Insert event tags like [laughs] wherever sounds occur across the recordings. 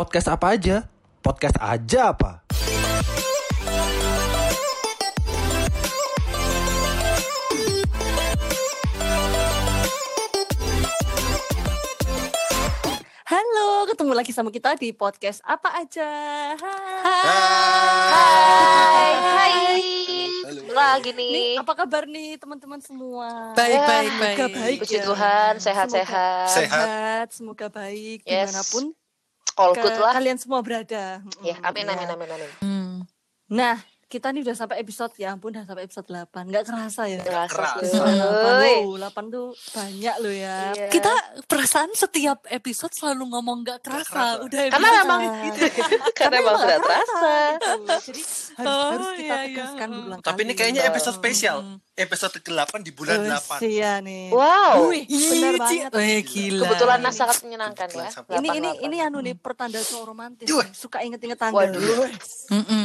Podcast apa aja? Podcast aja apa? Halo, ketemu lagi sama kita di podcast apa aja. Hai. Hai, hai. Halo. Lagi Nih, nih. apa kabar nih teman-teman semua? Baik, Ya, baik, semoga baik. baik Puji ya. Tuhan, Semoga sehat-sehat. Sehat. semoga baik Yes. di mana pun All ke- good lah. kalian semua berada. Ya, amin, ya. amin, amin, amin. Hmm. Nah, kita nih udah sampai episode ya ampun udah sampai episode 8. Nggak kerasa ya. Kerasa, keras. cuy. 8, loh, 8 tuh banyak loh ya. Iya. Kita perasaan setiap episode selalu ngomong gak kerasa. kerasa. Udah Karena memang gitu. Karena [laughs] emang nggak sudah terasa. gitu. Jadi harus, Oh, harus kita iya, iya. tegaskan berulang Tapi ini kali. kayaknya episode Hmm. Episode ke-8 di bulan Oh, 8. Iya nih. Wow. Wih, benar banget. Eh, gila. Kebetulan nah, sangat menyenangkan ya. Ini ini 88. ini anu nih pertanda cowok romantis. Yuh. Suka inget-inget tanggal. Waduh. Mm-mm.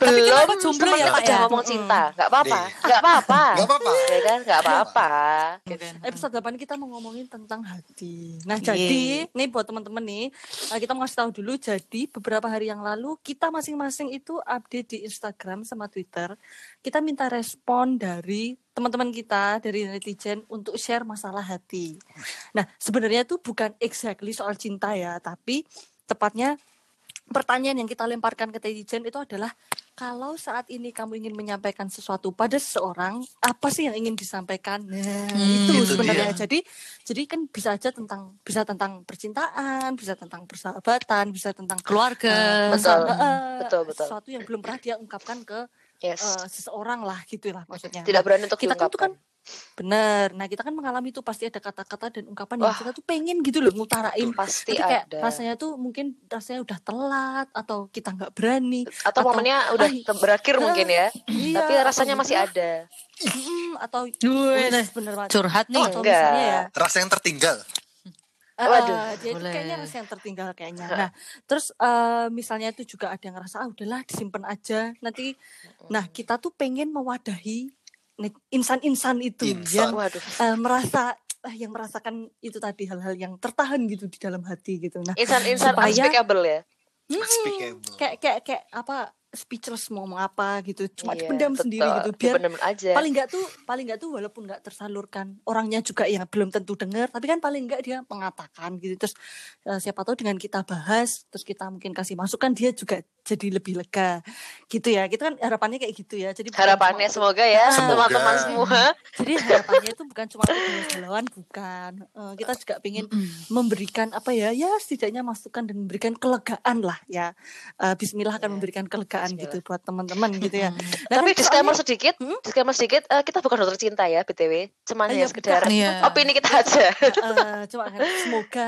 Belum kenapa jomblo ya, Pak, ya? ngomong cinta. Gak apa-apa. Nih. Gak apa-apa. [laughs] Gak apa-apa. Ya kan? Gak apa-apa. Episode 8 kita mau ngomongin tentang hati. Nah, Yeay. jadi nih buat teman-teman nih, eh, kita mau kasih tahu dulu jadi beberapa hari yang lalu kita masing-masing itu update di Instagram sama Twitter. Kita minta respon dari teman-teman kita dari netizen untuk share masalah hati. Nah, sebenarnya itu bukan exactly soal cinta ya, tapi tepatnya pertanyaan yang kita lemparkan ke netizen itu adalah kalau saat ini kamu ingin menyampaikan sesuatu pada seseorang, apa sih yang ingin disampaikan? Nah, Hmm, itu itu sebenarnya. dia. Jadi, jadi kan bisa aja tentang bisa tentang percintaan, bisa tentang persahabatan, bisa tentang Keluarga. eh, Betul. eh, Betul, betul. sesuatu yang belum pernah dia ungkapkan ke Yes. eh, seseorang lah, gitulah maksudnya. Tidak Nah, berani untuk kita kan tuh kan bener. Nah, kita kan mengalami itu pasti ada kata-kata dan ungkapan yang Wah. kita tuh pengen gitu loh ngutarain. Pasti Tapi kayak ada. rasanya tuh mungkin rasanya udah telat atau kita nggak berani. Atau atau- momennya udah Ah, berakhir ah, mungkin ya. Iya, Tapi rasanya masih ada. mm, atau Wih, bener banget. curhat nih. Oh, atau enggak. misalnya ya Rasa yang tertinggal. Eh, Waduh, eh, dia itu boleh. kayaknya rasa yang tertinggal kayaknya. Nah, terus eh, misalnya itu juga ada yang ngerasa ah udahlah disimpan aja. Nanti nah kita tuh pengen mewadahi insan-insan itu yang Insan. Waduh. eh, merasa eh, yang merasakan itu tadi hal-hal yang tertahan gitu di dalam hati gitu. Nah, Insan-insan Supaya- unspeakable ya. hmm, Unspeakable. kayak kayak kayak apa speechless mau ngomong apa gitu, cuma Iya, dipendam sendiri betul. gitu biar Dipendam aja. paling nggak tuh paling nggak tuh walaupun nggak tersalurkan orangnya juga yang belum tentu dengar tapi kan paling nggak dia mengatakan gitu terus eh, siapa tahu dengan kita bahas terus kita mungkin kasih masukan dia juga jadi lebih lega gitu ya kita kan harapannya kayak gitu ya jadi Harapannya cuma- semoga ya Semoga. teman-teman semua. [laughs] jadi harapannya itu bukan cuma galauan bukan Eh, kita juga ingin memberikan apa ya ya setidaknya masukan dan memberikan kelegaan lah ya Eh, Bismillah akan Iya. memberikan kelegaan Bismillah. gitu buat teman-teman gitu ya. Nah, Tapi kan disclaimer soalnya- sedikit, Hmm? disclaimer sedikit, eh, kita bukan dokter cinta ya, BTW. Cuma Iya, hanya sekedar bukan. Iya. opini kita aja. Eh, cuma [laughs] semoga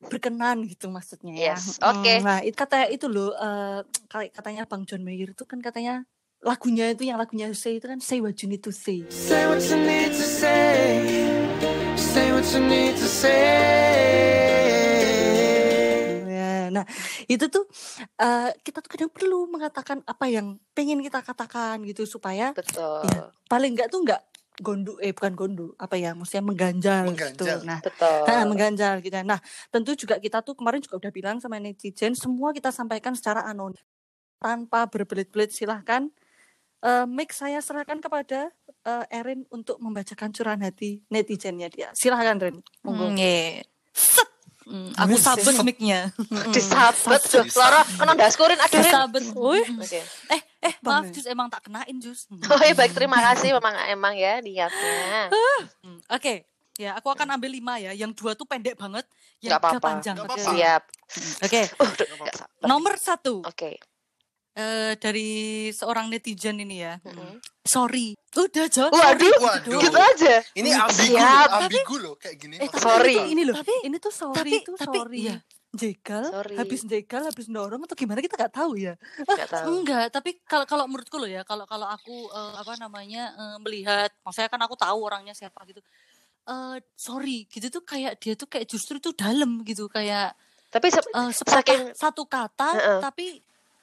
berkenan gitu maksudnya ya. Yes, oke. Nah, itu kata itu loh eh, kayak katanya Bang John Mayer itu kan katanya lagunya itu yang lagunya Say itu kan Say What You Need to Say. Say what you need to say. Say what you need to say. Ya, Nah, itu tuh eh, kita tuh kadang perlu mengatakan apa yang pengen kita katakan gitu supaya Betul. Iya. paling enggak tuh enggak gondu eh bukan gondu apa ya maksudnya mengganjal, gitu. Mengganjal. Nah, Betul. Nah, mengganjal gitu. ya. Nah, tentu juga kita tuh kemarin juga udah bilang sama netizen semua kita sampaikan secara anonim tanpa berbelit-belit silahkan eh mic saya serahkan kepada eh, Erin untuk membacakan curahan hati netizennya dia. Silahkan Ren. Monggo. Mm, iya. Mm, aku sabet mic-nya. [laughs] Disabet, Disabet. Loro, kena daskurin aduh. Rin. Sabet. Wih. Mm. Oke. Eh, eh, maaf. Jus, emang tak kenain Jus. Mm. [laughs] Oh ya baik, terima kasih memang emang ya niatnya. Mm, Oke. Ya, aku akan ambil lima ya. Yang dua tuh pendek banget, yang tiga panjang. Oke. apa-apa. Siap. Oke. Uh, duh, nggak sabar. Nomor satu Oke. Eh, dari seorang netizen ini ya. Mm-mm. Sorry. Udah Jo. Waduh, Waduh. gitu aja. Ini ambigu, Siap. loh, ambigu loh kayak gini. Eh, tapi Sorry. ini tuh ini loh. Tapi- ini tuh sorry tapi- itu tapi, sorry. iya. Jegal, Sorry. habis jegal, habis dorong atau gimana kita nggak tahu ya. Nggak tahu. Enggak, tapi kalau kalau menurutku loh ya, kalau kalau aku eh, apa namanya eh, melihat, maksudnya kan aku tahu orangnya siapa gitu. Eh sorry, gitu tuh kayak dia tuh kayak justru tuh dalam gitu, kayak Tapi se- eh, sepatah Saking- satu kata, Heeh. tapi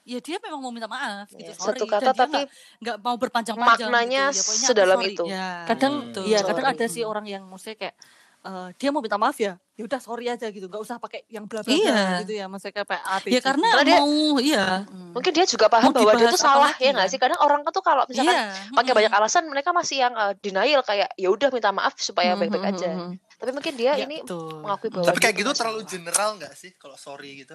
ya dia memang mau minta maaf gitu, ya, sorry. satu Dan kata dia tapi nggak nggak mau berpanjang-panjang maknanya gitu. Ya, sedalam sorry. itu. Ya, Kadang gitu. iya, kadang Sorry. ada sih orang yang maksudnya kayak eh, dia mau minta maaf ya ya udah sorry aja gitu nggak usah pakai yang bla bla Iya. gitu ya maksudnya kayak A, B, Ya C. karena Karena dia- mau iya. Mungkin dia juga paham Mau bahwa dia tuh apa salah ya nggak kan? sih? Kadang orang tuh kalau misalkan Iya. pakai banyak alasan mereka masih yang eh, denial kayak ya udah minta maaf supaya baik-baik aja. Tapi mungkin dia Ya, ini betul. mengakui bahwa Tapi kayak tuh gitu nggak terlalu general nggak sih kalau sorry gitu?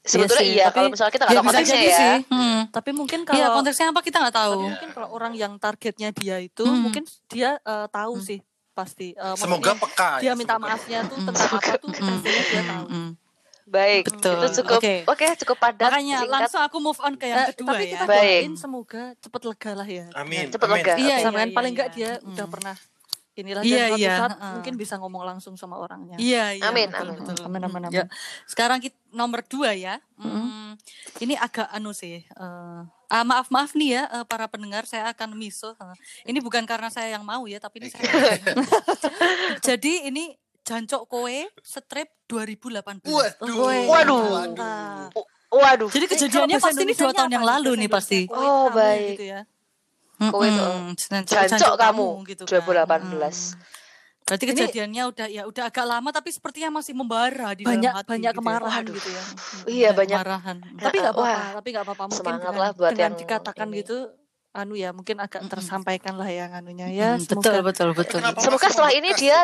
Sebetulnya sih, iya, tapi- kalau misalnya kita nggak Ya tahu konteksnya ya. sih. Hmm. tapi mungkin Iya, kalau konteksnya apa kita nggak tahu. tapi Iya. mungkin kalau orang yang targetnya dia itu Hmm. mungkin dia eh, tahu Hmm. sih pasti Eh, Semoga peka dia ya. minta semoga maafnya tuh Mm. tentang apa tuh Mm, pastinya dia tahu mm. Baik, Betul. itu cukup Oke. oke, cukup padat, Makanya singkat. langsung aku move on ke yang Eh, kedua tapi ya. kita Baik. doain semoga cepet lega lah ya Amin. Cepet amin. lega. Iya, sama iya, kan paling iya, enggak iya. dia Mm. udah pernah inilah Iya, dan suatu iya, saat heeh. mungkin bisa ngomong langsung sama orangnya Iya, iya. Amin, betul, amin. betul. amin amin amin Ya. Sekarang kita nomor dua ya. Mm-mm. Hmm, ini agak anu sih. eh, ah, maaf maaf nih ya eh, para pendengar, saya akan miso. Eh, ini bukan karena saya yang mau ya, tapi ini saya. [laughs] Jadi ini Jancok Kowe strip 2018. Waduh. Waduh. Mantap. Waduh, Jadi Eh, kejadiannya pasti ini dua tahun yang lalu nih pasti. Oh, baik. gitu ya. Kowe itu, Mm-mm, Jancok, jancok kamu gitu kan. 2018. Mm. Berarti Ini- kejadiannya udah ya udah agak lama tapi sepertinya masih membara di banyak dalam hati banyak gitu ya. kemarahan gitu ya Iya, banyak. kemarahan. tapi nggak apa-apa Wah, tapi nggak apa-apa mungkin semangat dengan, lah buat dengan yang dikatakan ini. gitu anu ya mungkin agak tersampaikan lah yang anunya ya Mm, semoga betul betul betul. Semoga setelah ini dia ya?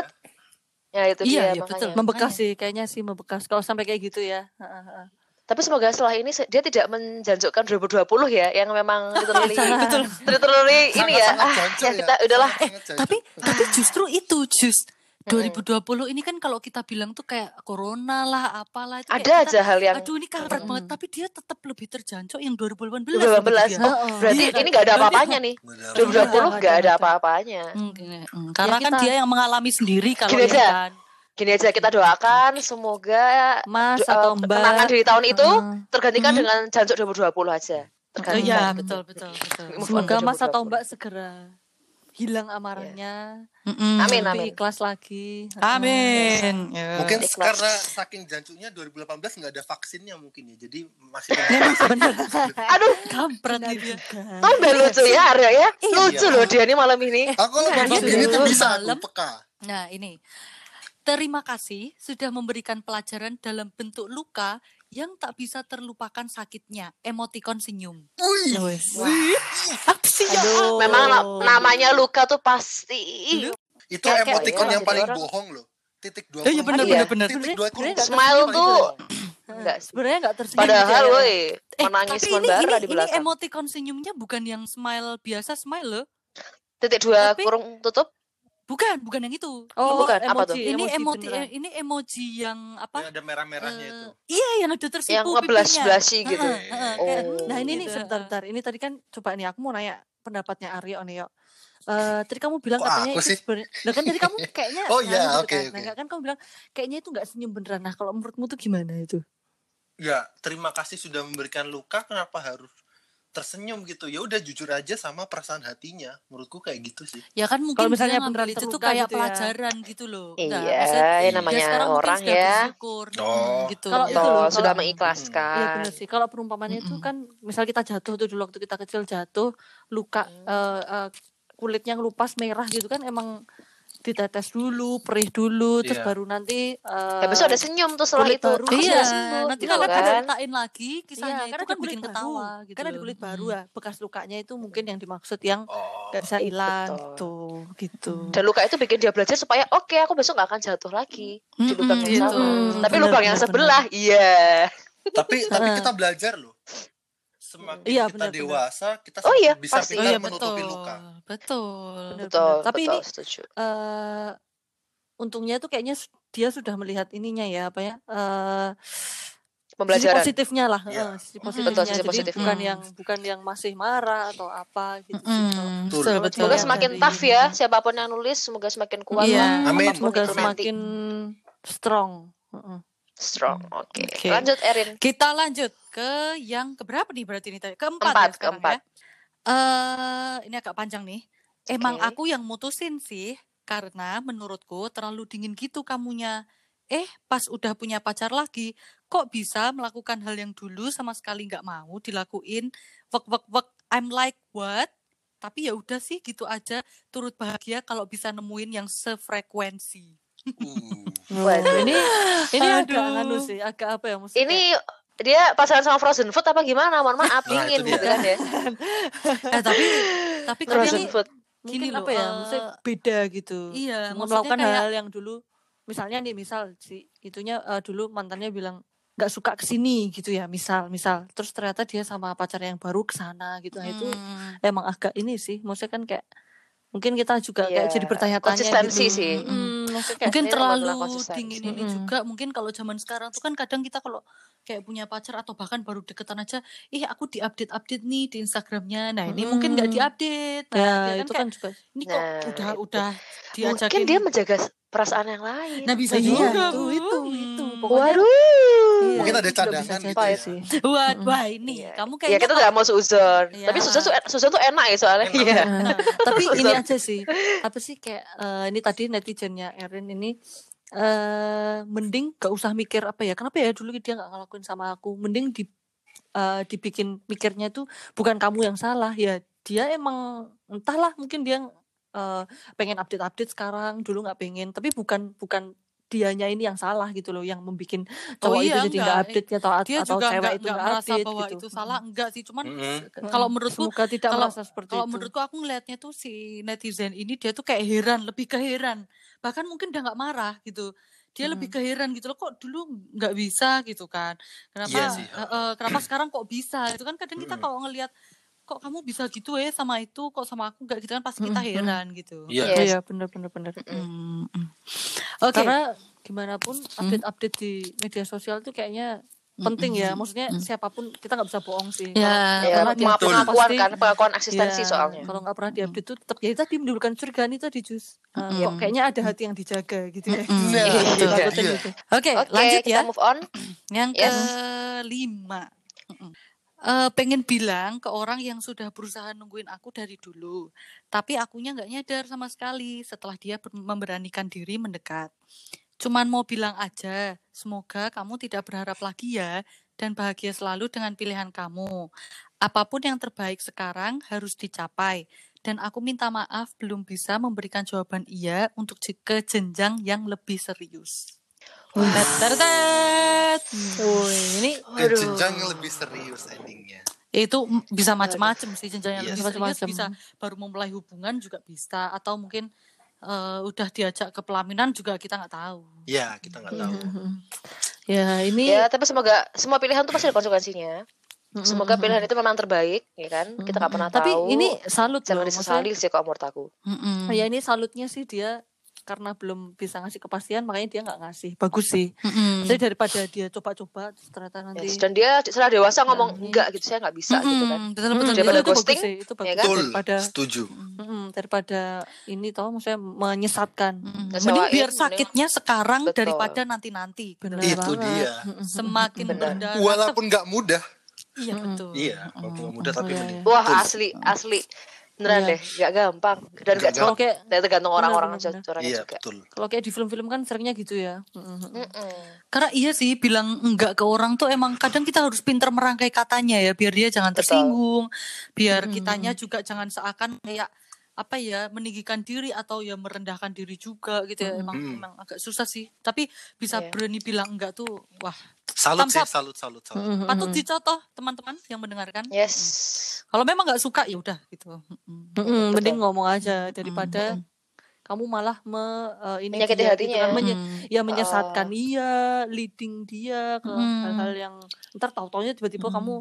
ya itu Iya, dia iya, betul. membekas sih kayaknya sih membekas kalau sampai kayak gitu ya Heeh, heeh. Tapi semoga setelah ini dia tidak menjanjukkan 2020 ya, yang memang [laughs] literally Betul. literally ini ya. Ah, jancok ya kita udahlah. Jancok. Tapi tapi justru itu jus Mm-mm. 2020 ini kan kalau kita bilang tuh kayak corona lah apalah itu Ada kita, aja hal yang aduh ini kampret Mm-mm. banget tapi dia tetap lebih terjancok yang 2018 2018. gitu. Oh, Heeh. berarti Iya. ini nggak ada apa-apanya nih. Benar. 2020 Nggak nggak ada, apa-apanya. Hmm, hmm, karena kan kita- dia yang mengalami sendiri kalau Gini ini aja. kan Gini aja kita doakan semoga mas do- atau eh, mbak kenangan dari tahun itu Heeh. tergantikan Mhm. dengan jancuk 2020 aja. Oh, Tergantikan. iya betul betul betul. Semoga ke mas atau 2020. mbak segera hilang amarahnya Mm-mm. Amin, lebih amin. ikhlas lagi. Amin. Ya. Mungkin Ikhlas. karena saking jancuknya 2018 nggak ada vaksinnya mungkin ya. Jadi masih [laughs] Memang benar [laughs] Aduh, kampret dia. juga. tau nggak lucu ya Aryo ya? Lucu Iya. loh dia nih malam ini. Aku Iya, babak iya, gini tuh iya. bisa Malam. aku peka. Nah, ini. Terima kasih sudah memberikan pelajaran dalam bentuk luka yang tak bisa terlupakan sakitnya. Emotikon senyum. Wih. Ya? Aduh. Memang na- namanya luka tuh pasti. Lu- Itu Kayak- emoticon kayak yang paling orang- bohong loh. Titik dua. Oh, iya, benar, Iya. benar, benar. Titik dua. Smile tuh enggak sebenarnya nggak tersenyum Padahal gitu ya. woi, Eh, menangis tapi ini, ini, di ini belakang. emotikon senyumnya bukan yang smile biasa smile loh. Titik dua tapi- kurung tutup. Bukan, bukan yang itu. oh bukan, apa tuh? emoji, ini emoji beneran. ini emoji yang apa? Yang ada merah-merahnya eh, itu. iya, yang ada tersipu Yang pipinya. ngebelas-belasi gitu. Heeh, heeh, kayak, Oh. Nah ini nih gitu. sebentar, sebentar. Ini tadi kan coba nih aku mau nanya pendapatnya Aryo nih yo. Eh tadi kamu bilang Kok katanya aku itu sih? sebenarnya. Lah kan tadi kamu [laughs] kayaknya Oh iya, oke, kan. oke. Nah, kan kamu bilang kayaknya itu nggak senyum beneran. Nah kalau menurutmu tuh gimana itu? Ya, terima kasih sudah memberikan luka. Kenapa harus tersenyum gitu? Ya udah jujur aja sama perasaan hatinya. Menurutku kayak gitu sih. Ya kan mungkin Kalau misalnya beneran itu tuh kayak gitu ya. pelajaran gitu loh. Iya, maksudnya ya namanya sekarang mungkin orang ya. bersyukur Oh. hmm, gitu. Kalau itu loh, sudah kalau- mengikhlaskan. Iya benar sih. Kalau perumpamannya itu kan misal kita jatuh tuh dulu waktu kita kecil jatuh luka Hmm. eh, eh, kulitnya ngelupas merah gitu kan emang ditetes dulu, perih dulu, terus Iya. baru nanti eh, Ya besok ada senyum tuh setelah itu. baru. Iya, nanti gitu kalau kan. ceritain lagi kisahnya Iya, itu karena kan ada kulit bikin baru. ketawa gitu. Kan ada loh. kulit baru Hmm. ya. Bekas lukanya itu mungkin yang dimaksud yang Oh. gak bisa Iya, hilang betul. gitu, gitu. Dan luka itu bikin dia belajar supaya oke aku besok gak akan jatuh lagi di Mm-mm, lubang yang gitu. sama. Tapi Benar, lubang yang benar, sebelah, iya. tapi tapi Heeh. kita belajar loh. Semakin Iya, kita benar, benar. dewasa, kita Oh iya, bisa pasti. Oh pintar iya menutupi betul. luka. Betul. Benar, Betul, benar. Tapi betul, ini setuju. eh untungnya tuh kayaknya dia sudah melihat ininya ya apa ya? eh sisi Pembelajaran. positifnya lah, Iya. eh, sisi positifnya. Betul, sisi Jadi positifnya. bukan Mm. yang bukan yang masih marah atau apa gitu Mm-mm, Betul. Betul, betul. Semoga Iya, semakin dari- tough ya siapa pun yang nulis semoga semakin kuat Iya. lah, Amin. Semoga itu nanti. semakin strong. Heeh. Strong. Oke. Oke. Lanjut Erin. Kita lanjut ke yang keberapa nih berarti ini tadi? Keempat, Keempat, ya keempat. ya. Eh, ini agak panjang nih. Emang Oke. aku yang mutusin sih karena menurutku terlalu dingin gitu kamunya. Eh, pas udah punya pacar lagi, kok bisa melakukan hal yang dulu sama sekali nggak mau dilakuin? Wek wek wek. I'm like what? Tapi ya udah sih gitu aja. Turut bahagia kalau bisa nemuin yang sefrekuensi. Uh. Waduh. ini ini agak Aduh. anu sih, agak apa ya maksudnya? Ini dia pasangan sama frozen food apa gimana? Mohon maaf, Nah, dingin itu gitu kan ya. [laughs] eh tapi tapi Frozen kadang food. mungkin gini loh, apa ya? Maksudnya beda gitu. iya melakukan kayak hal yang dulu misalnya nih misal si itunya eh, dulu mantannya bilang nggak suka ke sini gitu ya misal misal terus ternyata dia sama pacar yang baru ke sana gitu nah, itu hmm, emang agak ini sih maksudnya kan kayak mungkin kita juga kayak Iya, jadi bertanya-tanya konsistensi gitu. sih. Mm, maksudnya kayak mungkin terlalu dingin ini Mm-mm. juga mungkin kalau zaman sekarang tuh kan kadang kita kalau kayak punya pacar atau bahkan baru deketan aja ih aku diupdate update nih di Instagramnya nah ini mungkin nggak Mm-mm. diupdate nah, ya dia itu kayak, kan juga ini kok Nah, udah itu. udah Mungkin diajakin dia menjaga perasaan yang lain. nah bisa Iya, juga itu, Bu. itu, itu. Hmm. Pokoknya- Waduh. Iya, Mungkin ada itu cadangan bisa gitu ya. sih. [laughs] Wah, wah ini Iya. kamu Ya kayaknya kita kok- nggak mau suzon. Iya. Tapi suzon tuh suzon tuh enak ya soalnya. Enak. Iya. Nah, [laughs] tapi ini aja sih apa sih kayak eh, ini tadi netizennya Erin ini eh mending gak usah mikir apa ya kenapa ya dulu dia nggak ngelakuin sama aku mending di eh, dibikin mikirnya tuh bukan kamu yang salah ya dia emang entahlah mungkin dia eh, pengen update-update sekarang dulu nggak pengen tapi bukan bukan dianya ini yang salah gitu loh yang membukin cowok iya, itu jadi nggak enggak. update atau dia atau juga cewek nggak itu nggak update bahwa gitu. itu salah enggak sih. Cuman se- Mm-mm. kalau menurutku semoga tidak kalau- merasa seperti kalau itu. menurutku aku ngelihatnya tuh si netizen ini dia tuh kayak heran lebih ke heran. Bahkan mungkin udah nggak marah gitu. Dia lebih ke heran gitu loh kok dulu nggak bisa? gitu kan. Kenapa Iya sih, eh, eh, kenapa sekarang kok bisa? Itu kan kadang kita kalau ngelihat kok kamu bisa gitu ya sama itu kok sama aku nggak gitu kan pasti kita heran gitu Iya. Yes. iya bener bener bener Mm, mm. oke Karena gimana pun update-update di media sosial tuh kayaknya penting ya. Maksudnya Mm. siapa pun kita nggak bisa bohong sih. Ya, Ya, pengakuan kan, pengakuan eksistensi Iya, soalnya. Kalau nggak pernah diupdate tuh tetap ya tadi menimbulkan curigaan itu tadi jus. Uh, Mm-mm. Kok kayaknya ada hati yang dijaga gitu ya. Iya, itu iya. Gitu. oke lanjut kita ya move on. Yang Yes. kelima, Eh, pengen bilang ke orang yang sudah berusaha nungguin aku dari dulu, tapi akunya nggak nyadar sama sekali setelah dia ber- memberanikan diri mendekat. Cuman mau bilang aja, semoga kamu tidak berharap lagi ya, dan bahagia selalu dengan pilihan kamu. Apa pun yang terbaik sekarang harus dicapai, dan aku minta maaf belum bisa memberikan jawaban iya untuk ke jenjang yang lebih serius. Tet, tet, tet. Woi, ini Ke jenjang yang lebih serius endingnya. itu bisa macam-macam sih jenjang yang Iya lebih Macam-macam. bisa baru memulai hubungan juga bisa atau mungkin eh, udah diajak ke pelaminan juga kita nggak tahu. Ya, kita nggak tahu. [laughs] ya ini Ya, tapi semoga semua pilihan tuh pasti ada konsekuensinya. Semoga pilihan itu memang terbaik, ya kan? Kita nggak pernah Tapi tahu. ini salut jangan disesali sih kalau menurut aku. Mm-mm. Ya ini salutnya sih dia karena belum bisa ngasih kepastian makanya dia nggak ngasih. Bagus sih. Mm-mm. Jadi daripada dia coba-coba ternyata nanti Yes, Dan dia setelah dewasa ngomong enggak gitu, saya nggak bisa gitu kan. Betul Mm, betul. itu, Daripada itu bagus ghosting, sih, itu bagus kan? Betul, daripada setuju. mm, daripada ini tau maksudnya menyesatkan. Ngecewain, Mending biar sakitnya sekarang Betul. daripada nanti-nanti. Benar Itu banget. dia. Semakin Benar. Walaupun nggak mudah. Iya betul. Iya, walaupun nggak mudah tapi Iya, mending. iya. Wah, Betul. asli, asli. Beneran Iya. deh, nggak gampang. Dan nggak cuma Kalau kayak tergantung orang-orang aja orangnya Iya, juga. betul. kalau kayak di film-film kan seringnya gitu ya. Mm-mm. Mm-mm. Karena iya sih bilang enggak ke orang tuh emang kadang kita harus pinter merangkai katanya ya biar dia jangan Betul. tersinggung, biar Mm-mm. kitanya juga jangan seakan kayak apa ya meninggikan diri atau ya merendahkan diri juga gitu ya emang Mm. emang agak susah sih tapi bisa Iya. berani bilang enggak tuh wah Salut sih, salut, salut, salut. Mm-mm. patut dicontoh teman-teman yang mendengarkan Yes. kalau memang nggak suka ya udah gitu. Mm-mm, mending ngomong aja daripada kamu malah me, eh, ini Menyakiti dia, hatinya gitu kan, ya. menye- Mm. ya menyesatkan dia, leading dia ke Mm. hal-hal yang ntar tahu-taunya tiba-tiba Mm. kamu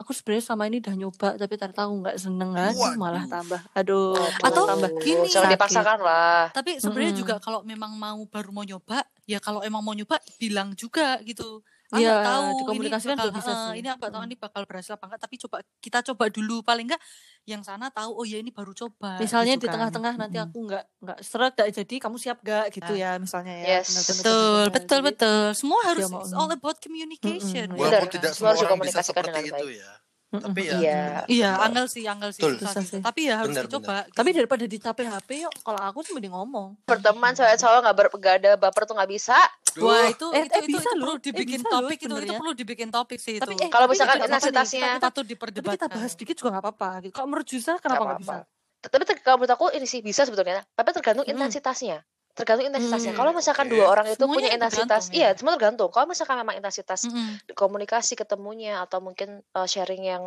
aku sebenarnya sama ini udah nyoba tapi ternyata aku nggak seneng lagi malah tambah aduh malah Atau tambah gini, jangan dipaksakan lah. Tapi sebenarnya Mm-mm. juga kalau memang mau baru mau nyoba, ya kalau emang mau nyoba bilang juga gitu. Iya, nggak tahu dikomunikasikan ini bakal, bisa sih. ini apa tahu ini bakal berhasil apa enggak, tapi coba kita coba dulu paling enggak yang sana tahu oh ya ini baru coba. misalnya gitu di kan. tengah-tengah nanti Mm-mm. aku nggak nggak seret nggak jadi kamu siap gak gitu Nah. ya misalnya ya Yes. Benar, benar, Betul, benar. betul, Jadi, betul. Semua harus it's ini. all about communication. Mm-mm. ya Walaupun kan? tidak Semua harus orang bisa seperti dengan itu baik. ya. Tapi ya, Iya. Iya, angel sih, angel sih, susah Susah sih. Tapi ya harus Benar, dicoba. tapi daripada dicapek HP yuk kalau aku sih mending ngomong Berteman cowok-cowok nggak ber- nggak ada baper tuh nggak bisa. Wah Duh, itu Eh, itu, eh, itu, bisa itu loh. perlu Eh, dibikin bisa loh topik itu itu sebenarnya. perlu dibikin topik sih itu. tapi eh Kalau tapi misalkan intensitasnya- kita- patut tapi kita diperdebatkan. bahas dikit juga nggak apa-apa gitu. Kalau menurut Jusa Nggak kenapa nggak bisa? apa-apa. Tapi kalau menurut aku ini sih bisa sebetulnya. Tapi tergantung Mm. intensitasnya. Tergantung intensitasnya. Hmm, Kalau misalkan oke. dua orang itu Semuanya punya intensitas, tergantung, iya ya. semua tergantung. Kalau misalkan memang intensitas Mm-mm. komunikasi ketemunya atau mungkin uh, sharing yang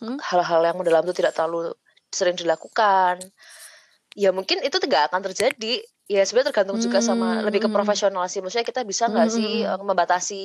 Hmm? hal-hal yang mendalam itu tidak terlalu sering dilakukan, ya mungkin itu tidak akan terjadi. Ya sebenarnya tergantung juga sama Hmm, lebih ke hmm. profesional sih. Maksudnya kita bisa nggak Hmm, sih hmm, uh, membatasi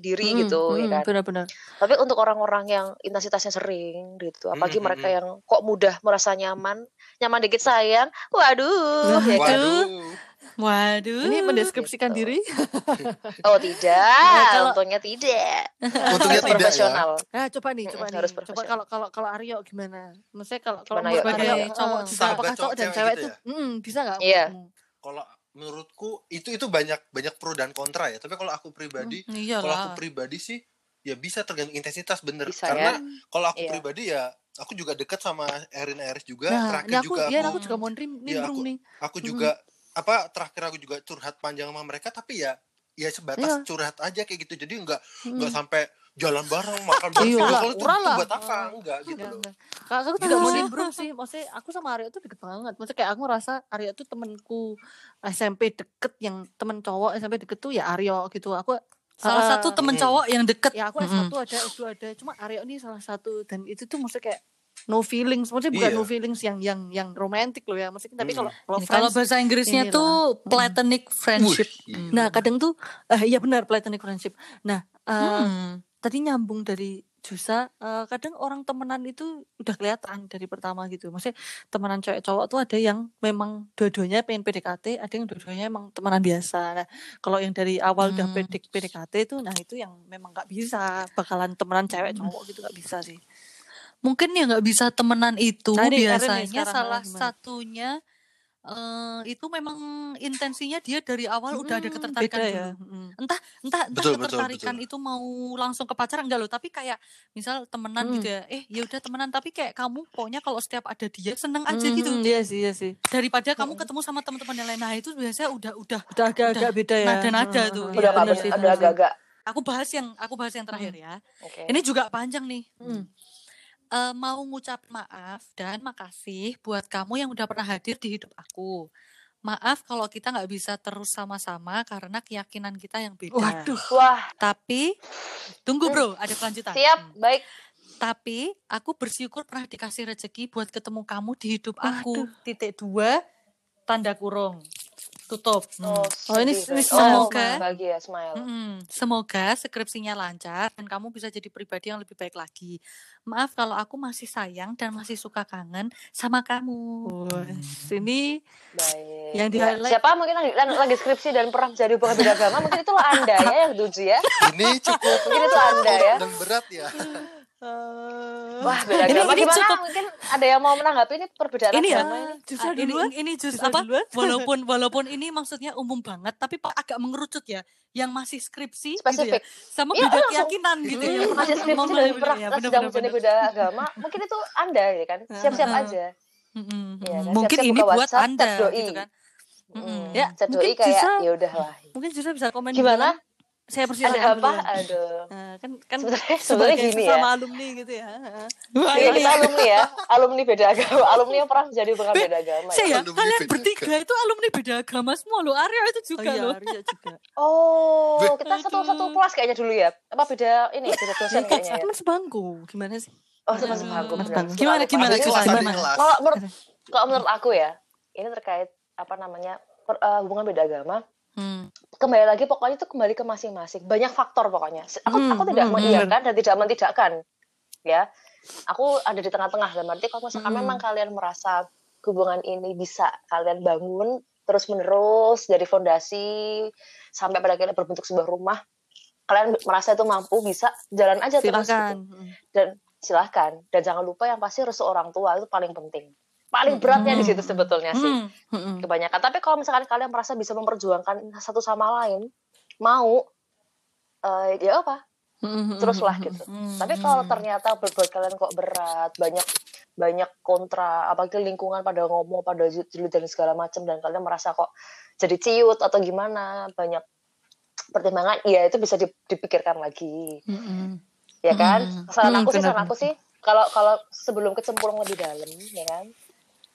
diri Mm-mm, gitu, ya mm-mm, kan? Benar-benar. Tapi untuk orang-orang yang intensitasnya sering gitu, apalagi Mm, mereka yang kok mudah merasa nyaman, nyaman dikit sayang, waduh, ya kan? Waduh. Waduh. Ini mendeskripsikan gitu. diri. [laughs] Oh tidak, Nah, kalau- untungnya tidak. Untungnya tidak ya. profesional. Nah, coba nih, coba nih. harus Coba profesional. kalau kalau kalau Aryo gimana? Maksudnya kalau kalau Gimana, Yo? Aryo Sebagai cowok juga. Sahabat apakah cowok dan cowok cewek gitu tuh ya? mm, bisa nggak Iya. menurutmu? Kalau menurutku itu itu banyak banyak pro dan kontra ya. Tapi kalau aku pribadi, Iya kalau aku pribadi sih ya bisa tergantung intensitas bener. Bisa Karena ya. kalau aku Iya. pribadi ya aku juga dekat sama Erin Eris juga. Nah, terakhir aku juga ya aku, aku juga mau Iya, nimbrung aku- nih. aku juga apa terakhir aku juga curhat panjang sama mereka tapi ya ya sebatas Iya. curhat aja kayak gitu. Jadi enggak Mm. enggak sampai jalan bareng makan bareng [laughs] Iya call itu, itu lah. buat apa? Enggak gitu Enggak, loh. enggak. Kak, aku juga mau nimbrung sih. Maksudnya aku sama Aryo tuh deket banget. Maksudnya kayak aku ngerasa Aryo tuh temenku SMP deket yang temen cowok SMP deket tuh ya Aryo gitu. Aku Salah eh, satu temen cowok yang deket. ya aku Mm-mm. S1 ada, S2 ada. Cuma Aryo ini salah satu dan itu tuh maksudnya kayak no feelings. Maksudnya bukan Iya. no feelings yang yang yang romantis loh ya. Maksudnya tapi Mm-mm. kalau kalau Ini Kalau bahasa Inggrisnya inilah. tuh platonic friendship. Wih, Mm. Nah, kadang tuh [laughs] eh iya benar platonic friendship. Nah, eh Hmm. tadi nyambung dari Jusa, eh, kadang orang temenan itu udah kelihatan dari pertama gitu. Maksudnya temenan cewek cowok tuh ada yang memang dua-duanya pengen PDKT, ada yang dua-duanya emang temenan biasa. Nah, kalau yang dari awal udah Hmm. PD, PDKT itu, nah itu yang memang nggak bisa bakalan temenan cewek Hmm. cowok gitu nggak bisa sih. Mungkin ya nggak bisa temenan itu Nah, biasanya salah gimana? satunya eh, itu memang intensinya dia dari awal udah ada Mm, ketertarikan beda ya. Mm. Entah entah entah Betul, betul, ketertarikan betul. itu mau langsung ke pacaran enggak loh, tapi kayak misal temenan Hmm. gitu ya. Eh, ya udah temenan tapi kayak kamu pokoknya kalau setiap ada dia seneng aja Mm, gitu. Iya sih, iya sih. Daripada kamu ketemu sama teman-teman yang lain. Nah, itu biasanya udah udah Udah agak-agak beda ya. nada-nada tuh. Iya, Udah bener bener, sih, udah agak-agak. aku bahas yang aku bahas yang terakhir ya. Oke. Ini juga panjang nih. Hmm. Eh, mau ngucap maaf dan makasih buat kamu yang udah pernah hadir di hidup aku. Maaf kalau kita nggak bisa terus sama-sama karena keyakinan kita yang beda. Waduh. Wah, Tapi tunggu bro, ada kelanjutan. siap, Hmm. baik. Tapi aku bersyukur pernah dikasih rezeki buat ketemu kamu di hidup aku. Waduh. Titik dua, tanda kurung. Tutup. Hmm. Oh, Oh, ini- semoga- oh, bahagia, smile. Mm-mm. Semoga skripsinya lancar dan kamu bisa jadi pribadi yang lebih baik lagi. Maaf kalau aku masih sayang dan masih suka kangen sama kamu. Wah, sini Baik. Yang di Ya, Siapa mungkin lagi, lagi skripsi dan pernah jadi hubungan beda agama, mungkin itulah Anda ya yang tuju ya. Ini cukup Mungkin itu Anda ya. dan berat ya. [laughs] Wah, beda Ini- agama ini gimana? cukup- Mungkin ada yang mau menanggapi ini perbedaan Ini ya, agama ini. Justru Ah, ini duluan. ini jus Justru apa? duluan. Walaupun walaupun ini maksudnya umum banget, tapi pak agak mengerucut ya. Yang masih skripsi gitu ya, Spesifik. sama Iya, beda langsung. keyakinan gitu ya. Hmm, masih skripsi dan bener, pernah ya, sedang bener. beda agama, mungkin itu Anda ya kan. Siap-siap aja. Mm-mm, Iya mm. kan, Mungkin siap-siap ini buka buat WhatsApp, anda gitu kan. Mm. Ya, Chat doi mungkin kayak bisa- ya udahlah. Mungkin justru bisa komen Gimana? Saya Ada persilakan apa? Aduh. Nah, kan kan Sebenarnya sebenarnya gini ya. alumni gitu ya. [laughs] Iya, ini kita alumni ya, alumni beda agama, alumni yang pernah menjadi hubungan beda agama. Ya. saya Alumni kalian beda bertiga itu alumni beda agama semua loh. Arya itu Oh juga iya, loh. Arya juga. [laughs] Oh, kita satu satu kelas kayaknya dulu ya. Apa beda ini beda dosen kayaknya ya? Teman sebangku. Gimana sih? Oh, teman sebangku. Gimana, gimana, Gimana? Kalau menurut kalau menurut aku ya, ini terkait apa namanya per- eh, hubungan beda agama. Hmm. Kembali lagi pokoknya itu kembali ke masing-masing. Banyak faktor pokoknya. Aku Hmm, aku tidak hmm, mengiyakan dan tidak mentidakkan. Ya, aku ada di tengah-tengah. Dalam arti kalau misalkan Hmm. memang kalian merasa hubungan ini bisa kalian bangun terus menerus dari fondasi sampai pada akhirnya berbentuk sebuah rumah, kalian merasa itu mampu bisa jalan aja terus. Silakan. gitu. dan silahkan dan jangan lupa yang pasti restu orang tua itu paling penting paling beratnya di situ sebetulnya sih. Heeh. kebanyakan. Tapi kalau misalkan kalian merasa bisa memperjuangkan satu sama lain mau eh, ya apa? Heeh. teruslah gitu. Tapi kalau ternyata berbuat kalian kok berat banyak banyak kontra apalagi lingkungan pada ngomong pada julid dan segala macam dan kalian merasa kok jadi ciut atau gimana banyak pertimbangan ya itu bisa di- dipikirkan lagi. Heeh. ya kan? Saran aku sih saran aku sih kalau kalau sebelum kecemplung lebih dalam ya kan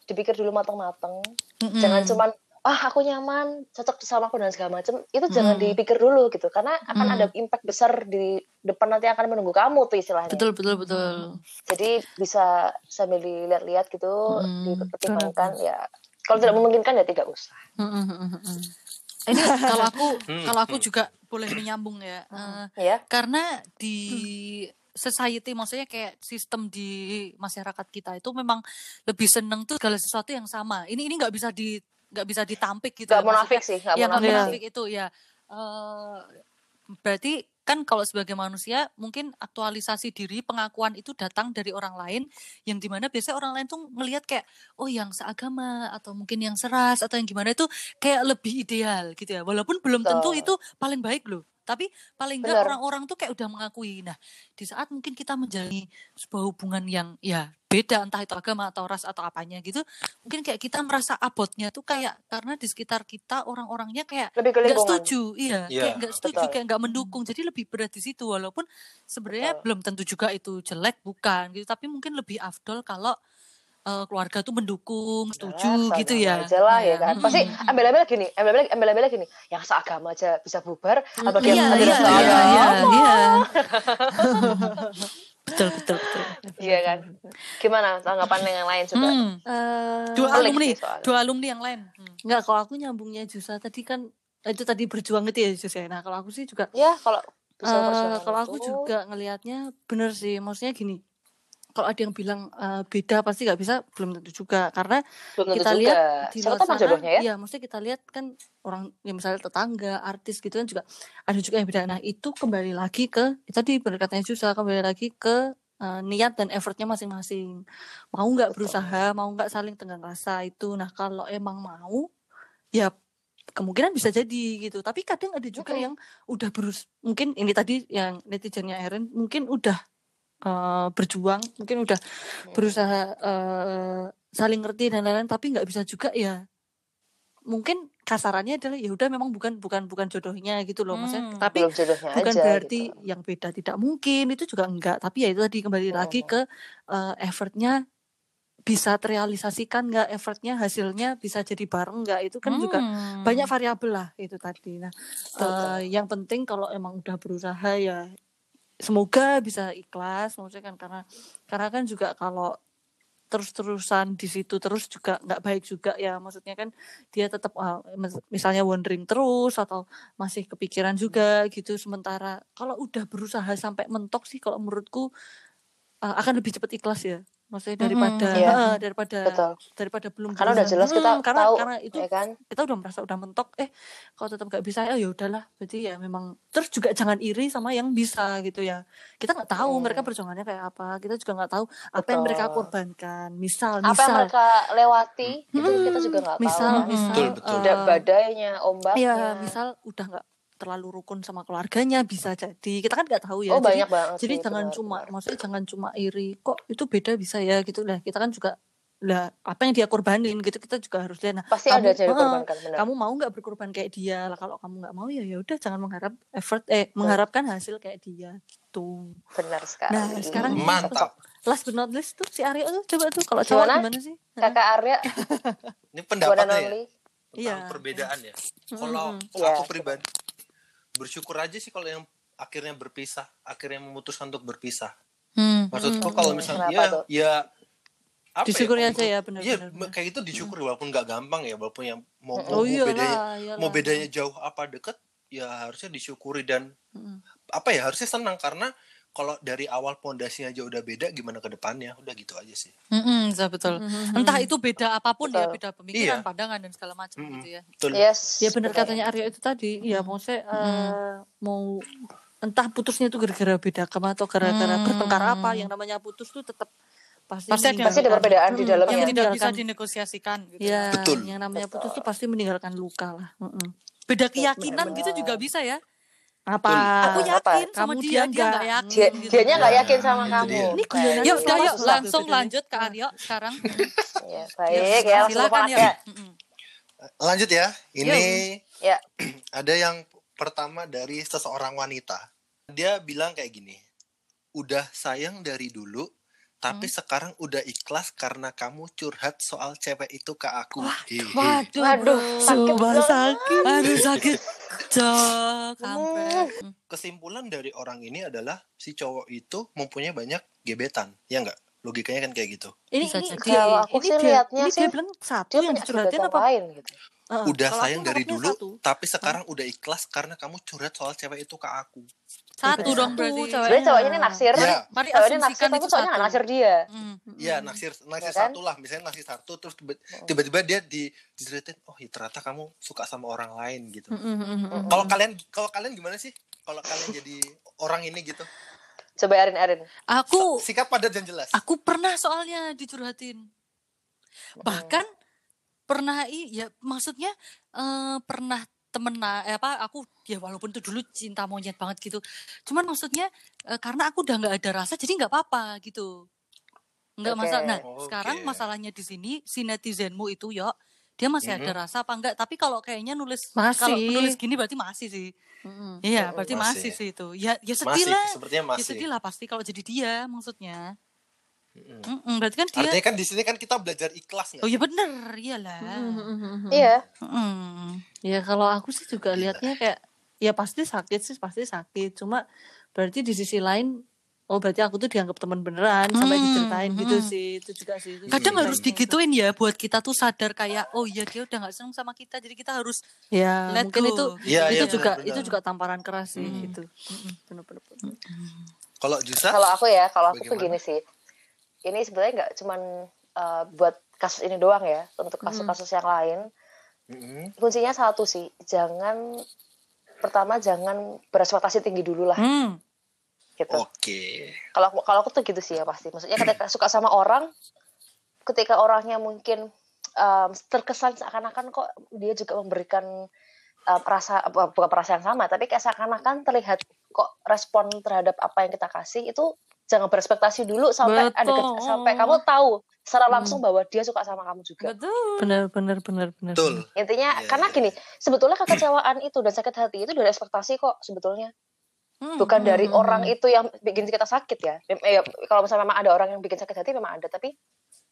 dipikir dulu matang-matang Mm-mm. jangan cuman ah aku nyaman cocok sama aku dan segala macam itu jangan Mm. dipikir dulu gitu karena akan Mm. ada impact besar di depan nanti akan menunggu kamu tuh istilahnya Betul betul betul. jadi bisa sambil dilihat-lihat gitu Mm. dipertimbangkan ya kalau tidak memungkinkan ya tidak usah Mm, mm, mm, mm. Ini kalau aku Hmm, kalau aku hmm. juga boleh menyambung ya. Eh, ya karena di society maksudnya kayak sistem di masyarakat kita itu memang lebih seneng tuh segala sesuatu yang sama. Ini ini nggak bisa di nggak bisa ditampik gitu. nggak ya, munafik sih nggak ya munafik. munafik itu ya Eh, berarti kan kalau sebagai manusia mungkin aktualisasi diri pengakuan itu datang dari orang lain yang di mana biasanya orang lain tuh ngelihat kayak oh yang seagama atau mungkin yang seras atau yang gimana itu kayak lebih ideal gitu ya. Walaupun belum tentu itu paling baik loh tapi paling enggak orang-orang tuh kayak udah mengakui nah di saat mungkin kita menjalani sebuah hubungan yang ya beda entah itu agama atau ras atau apanya gitu mungkin kayak kita merasa abotnya tuh kayak karena di sekitar kita orang-orangnya kayak nggak setuju iya Iya, kayak nggak setuju betul. kayak nggak mendukung. Jadi lebih berat di situ walaupun sebenarnya Betul. belum tentu juga itu jelek bukan gitu. Tapi mungkin lebih afdol kalau eh, keluarga tuh mendukung setuju Nah, gitu ya? aja lah ya Iya, kan pasti embel-embel gini embel-embel embel-embel gini yang seagama aja bisa bubar apalagi iya yang iya tidak iya seagama iya iya. [laughs] Betul betul betul. Iya kan? Gimana tanggapan yang lain juga Hmm, Eh, dua alumni dua alumni yang lain. Hmm. Enggak, kalau aku nyambungnya Jusa tadi kan eh, itu tadi berjuang gitu ya Jus ya. Nah, kalau aku sih juga ya kalau perjuangan kalau aku itu, juga ngelihatnya bener sih. Maksudnya gini. Kalau ada yang bilang eh, beda pasti nggak bisa, belum tentu juga. Karena belum tentu kita juga lihat di luar sana, jodohnya ya iya, maksudnya kita lihat kan orang yang misalnya tetangga, artis gitu kan juga ada juga yang beda. Nah, itu kembali lagi ke itu tadi bener katanya Jusa, kembali lagi ke eh, niat dan effortnya masing-masing. Mau nggak berusaha, mau nggak saling tenggang rasa itu. Nah, kalau emang mau, ya kemungkinan bisa jadi gitu. Tapi kadang ada juga Mm-mm. yang udah berus, mungkin ini tadi yang netizennya Erin mungkin udah eh, berjuang, mungkin udah berusaha eh, saling ngerti dan lain-lain tapi nggak bisa juga ya mungkin kasarannya adalah ya udah memang bukan bukan bukan jodohnya gitu loh maksudnya Hmm. tapi belum jodohnya bukan aja berarti gitu. yang beda tidak mungkin itu juga enggak tapi ya itu tadi kembali lagi Hmm. ke eh, effortnya bisa terrealisasikan nggak effortnya hasilnya bisa jadi bareng nggak itu kan juga Hmm. banyak variabel lah itu tadi nah Betul. eh, yang penting kalau emang udah berusaha ya semoga bisa ikhlas maksudnya kan karena karena kan juga kalau terus-terusan di situ terus juga nggak baik juga ya maksudnya kan dia tetap ah, mis- misalnya wondering terus atau masih kepikiran juga gitu sementara. Kalau udah berusaha sampai mentok sih kalau menurutku ah, akan lebih cepat ikhlas ya maksudnya daripada iya. ah, daripada betul daripada belum karena udah berusaha. jelas kita Mm, karena tahu karena itu ya kan kita udah merasa udah mentok eh kalau tetap nggak bisa ya ya udahlah berarti ya memang terus juga jangan iri sama yang bisa gitu ya kita nggak tahu Hmm. mereka perjuangannya kayak apa kita juga nggak tahu apa yang mereka Betul. korbankan misal apa yang misal mereka lewati itu Hmm, kita juga nggak tahu misal kan. Hmm. misal Betul, betul. Udah eh, badainya ombaknya ya misal udah nggak terlalu rukun sama keluarganya bisa jadi. Kita kan nggak tahu ya. Oh jadi banyak banget jadi sih, jangan benar, cuma benar. maksudnya jangan cuma iri kok itu beda bisa ya? Gitu. Lah kita kan juga lah apa yang dia korbanin gitu kita juga harus lihat. Nah pasti kamu ada yang dikorbankan benar. kamu mau nggak berkorban kayak dia? Lah kalau kamu nggak mau ya ya udah jangan mengharap effort eh mengharapkan hasil kayak dia gitu. Benar sekali. Nah sekarang Mantap. last but not least tuh si Arya tuh coba tuh kalau cowok Gimana? gimana sih? Kakak Arya? Ini pendapatnya ya? Only tentang Iya. perbedaan ya. Kalau Iya, aku pribadi bersyukur aja sih kalau yang akhirnya berpisah, akhirnya memutuskan untuk berpisah. Hmm. Maksudku Hmm. kalau misalnya ya tuh? ya apa Disyukuri ya, aja ya, benar, Iya, benar, benar. kayak itu disyukuri walaupun nggak gampang ya, walaupun yang mau, mau, oh mau iya bedanya lah iyalah. mau bedanya jauh apa deket ya harusnya disyukuri dan Mm-mm. apa ya harusnya senang karena kalau dari awal pondasinya aja udah beda gimana ke depannya udah gitu aja sih Mm-mm, bisa betul. Mhm. Entah itu beda apa pun ya, Betul. beda pemikiran, Iya. pandangan dan segala macam Mm-mm. gitu ya. betul yes ya benar katanya Arya itu tadi ya maksudnya eh, mau entah putusnya itu gara-gara beda agama atau gara-gara Hmm. bertengkar apa yang namanya putus tuh tetap pasti Pasti ada- pasti ada perbedaan di Hmm, dalamnya. Yang tidak bisa dinegosiasikan gitu. ya Betul. yang namanya putus tuh pasti meninggalkan luka lah Mm-mm. Beda keyakinan benar. gitu juga bisa ya. Apa Aku apa? yakin sama Kamu dia, dia dia nggak yakin. dia gitu. dianya nggak Nah, yakin sama itu kamu dia. Ini guyonan Yuk, udah yuk susah langsung bedanya. lanjut ke Aryo sekarang. [laughs] ya baik ya Silakan ya. ya lanjut ya ini Ya. [clears throat] ada yang pertama dari seseorang wanita dia bilang kayak gini udah sayang dari dulu tapi sekarang udah ikhlas karena kamu curhat soal cewek itu ke aku. Hehe. Waduh, Waduh, Sumpah banget. sakit. Aduh sakit. Cok. Hmm. Kesimpulan dari orang ini adalah si cowok itu mempunyai banyak gebetan, ya enggak? Logikanya kan kayak gitu. Ini, Bisa ini, jadi. Kalau aku ini sih dia, lihatnya ini sih, dia bilang satu Dia yang dicurhatin apa? lain gitu. Heeh, udah sayang dari nangkepnya dulu, satu. tapi sekarang udah ikhlas karena kamu curhat soal cewek itu ke aku. Satu dong berarti. cewek. Sebenarnya cowoknya ini naksir. Ya, Mari Cowoknya naksir asumsikan tapi itu cowoknya nggak satu. naksir dia. Hmm. ya naksir naksir Ya kan? satu lah, misalnya naksir satu terus tiba- tiba-tiba dia di diceritain, oh ya ternyata kamu suka sama orang lain gitu. Mm, mm, mm, mm. Kalau kalian kalau kalian gimana sih? Kalau kalian jadi orang ini gitu, Coba Erin Erin. Aku sikap padat dan jelas. aku pernah soalnya dicurhatin. Bahkan pernah i ya maksudnya eh, pernah temenan eh, apa aku ya walaupun itu dulu cinta monyet banget gitu. Cuman maksudnya eh, karena aku udah nggak ada rasa jadi nggak apa-apa gitu. Nggak Oke. masalah. Nah, Oke. sekarang masalahnya di sini si netizenmu itu yo dia masih ada Mhm. rasa apa enggak? Tapi kalau kayaknya nulis Masih. kalau nulis gini berarti masih sih. Mm, mm. Iya, Mm, berarti masih. masih, sih itu. Ya ya sedih Masih, lah. sepertinya Ya sedih lah pasti kalau jadi dia maksudnya. Mm-mm. Mm-mm, berarti kan dia Artinya kan di sini kan kita belajar ikhlas nggak? Oh iya bener, iyalah. Mm, mm, mm, mm, mm. Iya. Mm. Ya kalau aku sih juga Gila. lihatnya kayak ya pasti sakit sih pasti sakit. Cuma berarti di sisi lain oh berarti aku tuh dianggap teman beneran sampai Hmm, diceritain gitu hmm. sih itu juga sih. Itu Kadang juga harus digituin ya buat kita tuh sadar kayak oh iya dia udah nggak seneng sama kita jadi kita harus Ya let mungkin go. itu gitu. Iya, itu iya, juga benar-benar. itu juga tamparan keras sih Hmm. gitu. Mm-mm, bener-bener. Kalau Jusa? Kalau aku ya, kalau aku tuh Bagaimana? gini sih. Ini sebenarnya nggak cuman uh, buat kasus ini doang ya. Untuk kasus-kasus yang lain, Mm-mm. kuncinya satu sih. Jangan pertama jangan berekspektasi tinggi dulu lah Hmm. gitu. Oke. Kalau aku kalau aku tuh gitu sih ya pasti. Maksudnya ketika [clears throat] suka sama orang, ketika orangnya mungkin um, terkesan seakan-akan kok dia juga memberikan uh, perasa bukan perasaan yang sama, tapi kayak seakan-akan terlihat kok respon terhadap apa yang kita kasih itu jangan berekspektasi dulu sampai ada ke- Betul. sampai kamu tahu secara Hmm. langsung bahwa dia suka sama kamu juga. Betul. Bener bener bener. Betul. Intinya Iya, karena gini, sebetulnya kekecewaan itu dan sakit hati itu dari ekspektasi kok sebetulnya. Hmm. Bukan dari Hmm. orang itu yang bikin kita sakit ya. Eh, kalau misalnya memang ada orang yang bikin sakit hati memang ada, tapi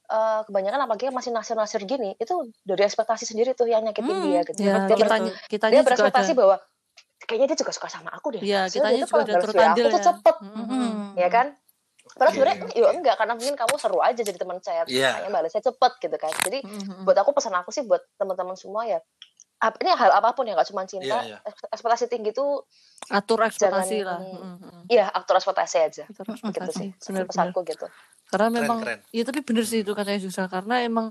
eh, kebanyakan apalagi yang masih nasir-nasir gini, itu dari ekspektasi sendiri tuh yang nyakitin Hmm. dia gitu. Ya dia, kita ber- kita dia berekspektasi ada. bahwa kayaknya dia juga suka sama aku deh. Iya, kitanya dia tuh juga kalau ada WA andil aku tuh ya. cepet, Mm-mm. ya kan? Padahal Oke, sebenarnya oke. ya enggak karena mungkin kamu seru aja jadi teman chat, Iya. makanya balasnya cepet gitu kan. Jadi Mm-mm. buat aku pesan aku sih buat teman-teman semua ya ap- ini hal apa pun ya nggak cuma cinta Iya, iya. eks- ekspektasi tinggi tuh atur ekspektasi Jangan- lah. Mm-mm. ya aktor ekspektasi aja Atur gitu sih Bener bener. pesanku gitu Karena Keren, memang keren. ya tapi bener sih itu katanya susah karena emang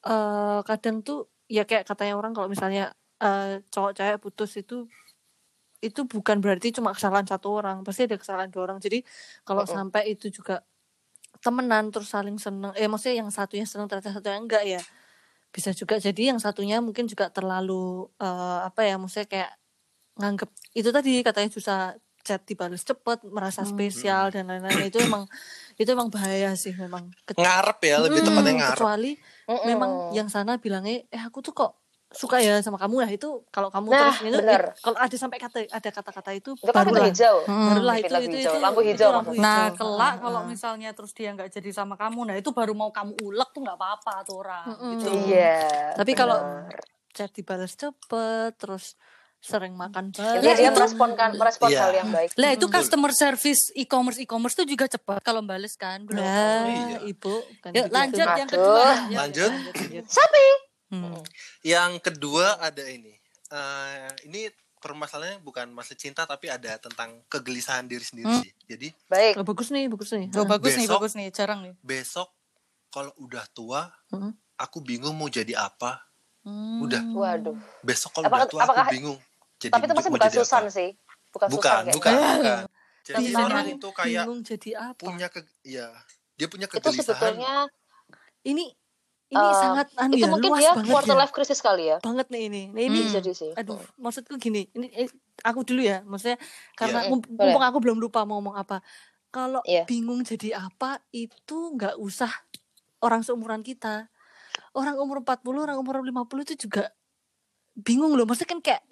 eh, kadang tuh ya kayak katanya orang kalau misalnya eh, cowok cewek putus itu itu bukan berarti cuma kesalahan satu orang, pasti ada kesalahan dua orang. Jadi kalau Mm-mm. sampai itu juga temenan terus saling seneng, eh maksudnya yang satunya seneng ternyata satunya enggak ya. Bisa juga jadi yang satunya mungkin juga terlalu eh, apa ya, maksudnya kayak nganggep itu tadi katanya susah chat dibalas cepet, merasa Hmm. spesial dan lain-lain itu emang itu emang bahaya sih memang. Ke- Ngarep ya, lebih Mm, tepatnya ngarep. kecuali Mm-mm. memang yang sana bilangnya eh aku tuh kok suka ya sama kamu nah itu kalau kamu Nah, terus itu bener. eh, kalau ada sampai kata ada kata-kata itu itu kan hijau Hmm. barulah itu itu, hijau. itu Lampu itu hijau lampu maksudnya. Nah, hijau. kelak Heeh. kalau misalnya terus dia nggak jadi sama kamu, nah itu baru mau kamu ulek tuh nggak apa-apa tuh orang. Mm-mm. Gitu. iya Tapi kalau- bener. chat dibalas cepet terus sering makan Intinya bareng dia merespon merespon Iya. hal yang baik Lah itu Mm-mm. customer service e-commerce e-commerce tuh juga cepat kalau bales kan, nah Iya. ibu kan Yuk lanjut yang kedua. Lanjut. lanjut. sapi Hmm. Yang kedua ada ini. Eh, ini permasalahannya bukan masalah cinta tapi ada tentang kegelisahan diri sendiri Hmm. sih. Jadi baik Oh, bagus nih bagus nih Oh, bagus nih, Besok- bagus nih, jarang nih. besok kalau udah tua, Mm-mm. aku bingung mau jadi apa. Hmm. Udah. waduh Besok kalau udah tua apakah- aku bingung. Jadi tapi itu pasti mau bukan Susan apa. sih bukan, Bukan, Susan bukan, kayaknya. bukan. [laughs] Jadi Gimana? orang itu kayak bingung jadi apa punya ke ya, dia punya itu kegelisahan. sebetulnya ini ini Eh, sangat anu itu ya, mungkin luas dia banget quarter ya. life crisis kali ya banget nih ini nah, ini Hmm. jadi sih aduh maksudku gini ini eh, aku dulu ya maksudnya karena Iya. mump- Boleh. mumpung aku belum lupa mau ngomong apa kalau Iya. bingung jadi apa itu nggak usah orang seumuran kita orang umur 40 orang umur 50 itu juga bingung loh maksudnya kan kayak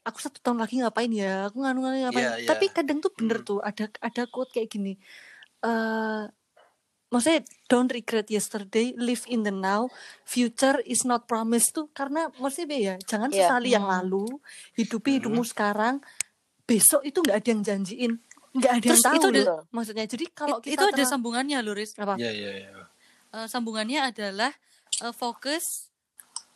aku satu tahun lagi ngapain ya aku nganu nganu ngapain Iya, iya. tapi kadang tuh bener Hmm. tuh ada ada quote kayak gini eh maksudnya don't regret yesterday, live in the now, future is not promised tuh karena maksudnya ya jangan Iya. sesali yang Hmm. lalu, hidupi hidupmu sekarang, besok itu nggak ada yang janjiin, nggak ada yang Terus tahu itu ada- loh. Maksudnya jadi kalau It- kita itu ada sambungannya loh, Riz. apa? Iya iya iya. Eh, sambungannya adalah eh, fokus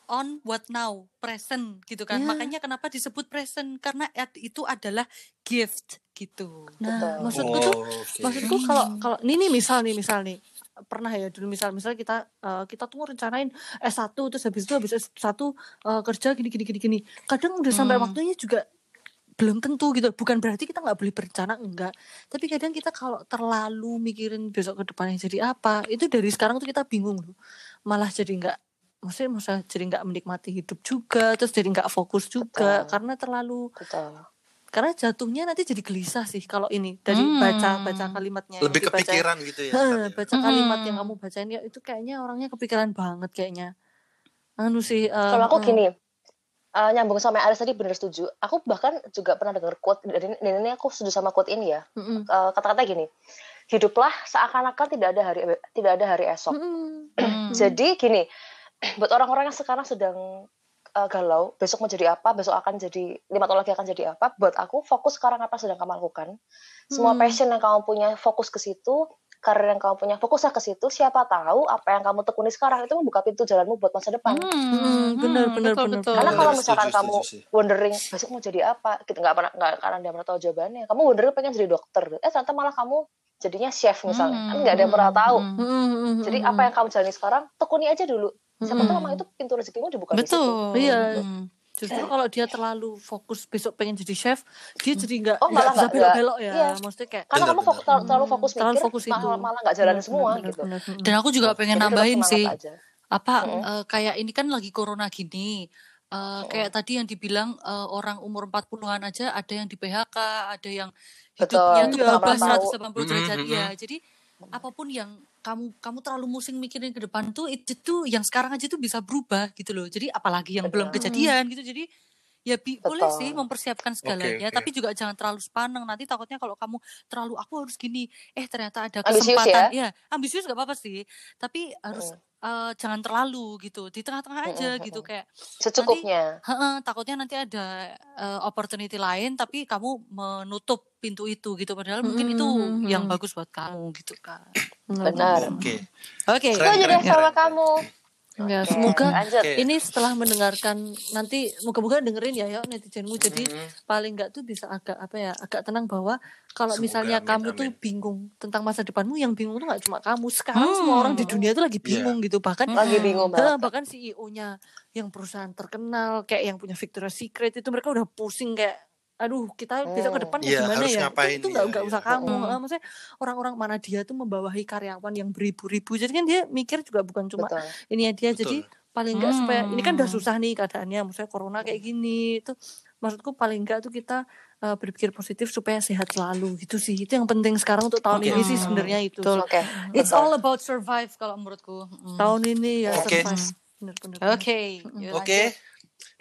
on what now, present gitu kan. Ya. Makanya kenapa disebut present karena itu adalah gift gitu. Nah, Betul. maksudku tuh Oh, oke. maksudku kalau kalau ini nih misal nih misal nih pernah ya dulu misal misal kita eh, kita tuh rencanain S1 terus habis itu habis S1 eh, kerja gini gini gini gini kadang udah sampai Hmm. waktunya juga belum tentu gitu bukan berarti kita nggak boleh berencana enggak tapi kadang kita kalau terlalu mikirin besok ke depannya jadi apa itu dari sekarang tuh kita bingung loh malah jadi nggak maksudnya masalah jadi nggak menikmati hidup juga terus jadi nggak fokus juga Betul. karena terlalu Betul. karena jatuhnya nanti jadi gelisah sih kalau ini dari Hmm. baca baca kalimatnya Lebih dibacain. kepikiran gitu ya. Ya? baca kalimat Hmm. yang kamu bacain ya itu kayaknya orangnya kepikiran banget kayaknya anu sih eh, Kalau aku eh, gini, eh, nyambung sama Aris tadi bener setuju. Aku bahkan juga pernah dengar quote dan ini, aku setuju sama quote ini ya. Eh, Kata-kata gini, hiduplah seakan-akan tidak ada hari tidak ada hari esok. Hmm. [clears throat] Jadi gini, buat orang-orang yang sekarang sedang uh, galau, besok mau jadi apa, besok akan jadi lima tahun lagi akan jadi apa. Buat aku fokus sekarang apa sedang kamu lakukan. Semua Hmm. passion yang kamu punya fokus ke situ, karir yang kamu punya fokuslah ke situ. Siapa tahu apa yang kamu tekuni sekarang itu membuka pintu jalanmu buat masa depan. Hmm, bener, betul, bener, betul. Karena bener. kalau Setuju, misalkan setuju kamu sih. wondering besok mau jadi apa, kita nggak pernah nggak karena dia pernah tahu jawabannya. Kamu wondering pengen jadi dokter, eh ternyata malah kamu jadinya chef misalnya, kan nggak ada yang pernah tahu. Hmm. Mm-mm, mm-mm, Jadi apa yang kamu jalani sekarang, tekuni aja dulu. Siapa tahu emang itu pintu rezekimu dibuka di situ. Betul. Iya. Hmm. Justru kalau dia terlalu fokus besok pengen jadi chef, dia jadi nggak Oh, malah bisa nggak- belok-belok ya. iya. Maksudnya kayak Karena kamu fokus, terlalu, terlalu Hmm, fokus terlalu mikir, fokus malah, itu. malah nggak jalan Bener, semua bener, gitu. bener, bener. Dan aku juga pengen Jadi nambahin sih. aja. apa Mm-mm. eh, kayak ini kan lagi corona gini eh, Mm-mm. kayak tadi yang dibilang eh, orang umur 40-an aja ada yang di PHK ada yang Betul. hidupnya tuh Iya, berubah pernah tahu. 180 derajat Mm-mm, ya jadi apa pun yang kamu kamu terlalu musing mikirin ke depan tuh itu tuh yang sekarang aja tuh bisa berubah gitu loh. Jadi apalagi yang belum Benar. kejadian gitu. Jadi ya bi- boleh Betul. sih mempersiapkan segalanya oke. tapi juga jangan terlalu sepaneng. Nanti takutnya kalau kamu terlalu aku harus gini. Eh ternyata ada Ambisius kesempatan. ya? ya ambisius gak apa-apa sih. Tapi harus eh, jangan terlalu gitu. Di tengah-tengah aja Mm-mm, gitu kayak Secukupnya. heeh, takutnya nanti ada eh, opportunity lain tapi kamu menutup pintu itu gitu. Padahal mungkin itu yang bagus buat kamu gitu kan Benar. Oke. oke Itu Keren, aja deh keren, sama keren. kamu. Ya, semoga lanjut. Oke. ini setelah mendengarkan nanti moga-moga dengerin ya ya netizenmu jadi Mhm. paling nggak tuh bisa agak apa ya agak tenang bahwa kalau Semoga, misalnya amin, kamu tuh amin. bingung tentang masa depanmu yang bingung tuh nggak cuma kamu sekarang Hmm. semua orang di dunia tuh lagi Iya. bingung gitu bahkan Lagi bingung eh, banget. bahkan CEO-nya yang perusahaan terkenal kayak yang punya Victoria's Secret itu mereka udah pusing kayak aduh kita besok ke Hmm. depan Iya, gimana harus ya ngapain itu nggak ya, nggak iya. usah kamu Hmm. Eh, maksudnya orang-orang mana dia tuh membawahi karyawan yang beribu-ribu jadi kan dia mikir juga bukan cuma Betul. ini ya dia Betul. jadi paling enggak supaya ini kan udah Hmm. susah nih keadaannya maksudnya corona kayak gini itu maksudku paling enggak tuh kita uh, berpikir positif supaya sehat selalu gitu sih itu yang penting sekarang untuk tahun Oke. ini sih sebenarnya itu Betul. Oke. it's betul. all about survive kalau menurutku Mm. tahun ini ya Oke. survive bener-bener oke yuk Oke. lanjut.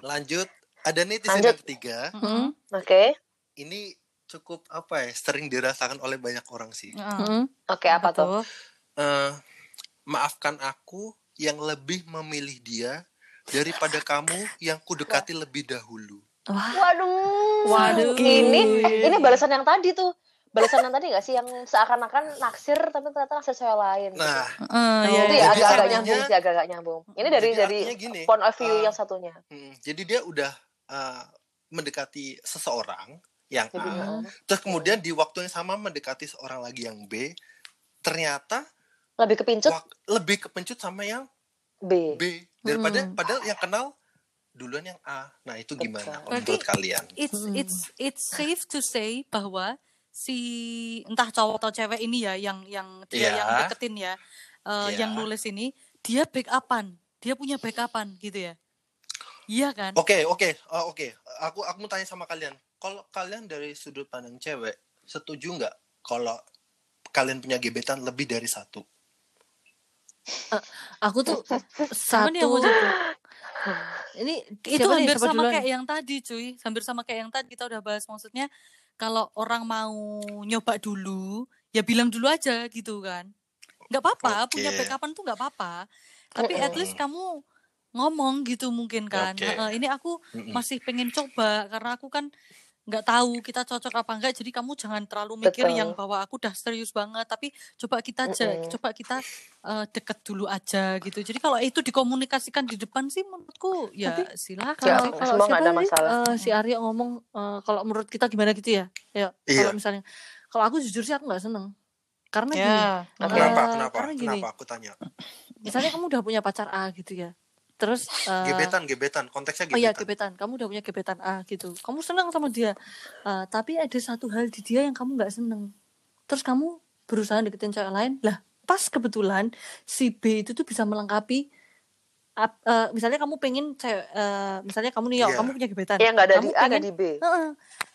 Lanjut. Ada netizen Lanjut. yang ketiga. Mm-mm. Oke. Ini cukup apa ya? Sering dirasakan oleh banyak orang sih. Mm-mm. Mm-mm. Oke, apa tuh? Eh, maafkan aku yang lebih memilih dia daripada kamu yang kudekati lebih dahulu. wah Waduh. Waduh. Ini ini balasan yang tadi tuh. Balasan yang tadi gak sih yang seakan-akan naksir tapi ternyata naksir cewek lain. gitu. Nah, Eh, Oh, iya, itu iya. ya jadi agak-agak nyambung sih, agak-agak nyambung. Ini dari Jadi dari gini, point of view eh, yang satunya. hmm, jadi dia udah eh, mendekati seseorang yang A, terus kemudian di waktu yang sama mendekati seorang lagi yang B, ternyata lebih kepincut wak- lebih kepencut sama yang B. B daripada Hmm. padahal yang kenal duluan yang A. Nah, itu gimana Betul. kalau menurut kalian? it's Mm-mm. it's it's safe to say bahwa si entah cowok atau cewek ini ya yang yang dia Iya. yang deketin ya eh, Iya. yang nulis ini dia backupan dia punya backupan gitu ya iya kan Oke, oke, oh, oke. Aku aku mau tanya sama kalian. Kalau kalian dari sudut pandang cewek, setuju nggak kalau kalian punya gebetan lebih dari satu? aku tuh [laughs] satu jawab? [sighs] ini itu siapa hampir sama duluan? kayak yang tadi cuy hampir sama kayak yang tadi kita udah bahas maksudnya kalau orang mau nyoba dulu ya bilang dulu aja gitu kan nggak apa-apa punya Oke. backupan tuh nggak apa-apa tapi at least kamu ngomong gitu mungkin kan Oke. Heeh, ini aku masih pengen coba karena aku kan nggak tahu kita cocok apa enggak jadi kamu jangan terlalu mikir Betul. yang bahwa aku udah serius banget tapi coba kita aja Mm-mm. coba kita eh, deket dulu aja gitu jadi kalau itu dikomunikasikan di depan sih menurutku ya Tapi silakan Ya, kalau sih. kalau siapa ada masalah. eh, si Arya ngomong eh, kalau menurut kita gimana gitu ya ya Iya. kalau misalnya kalau aku jujur sih aku nggak seneng karena gini ya Oke. Kenapa? Eh, Kenapa? karena gini. Kenapa? Aku tanya. misalnya kamu udah punya pacar A gitu ya terus eh, Gebetan, gebetan. Konteksnya Oh iya gebetan. gebetan, kamu udah punya gebetan A gitu. Kamu senang sama dia, Eh, tapi ada satu hal di dia yang kamu nggak seneng. Terus kamu berusaha deketin cewek lain, lah pas kebetulan si B itu tuh bisa melengkapi. ap- eh, misalnya kamu pengen cewek, eh, misalnya kamu nih, Yo, Iya. kamu punya gebetan. Yang nggak ada kamu di A, pengen- di B. Heeh.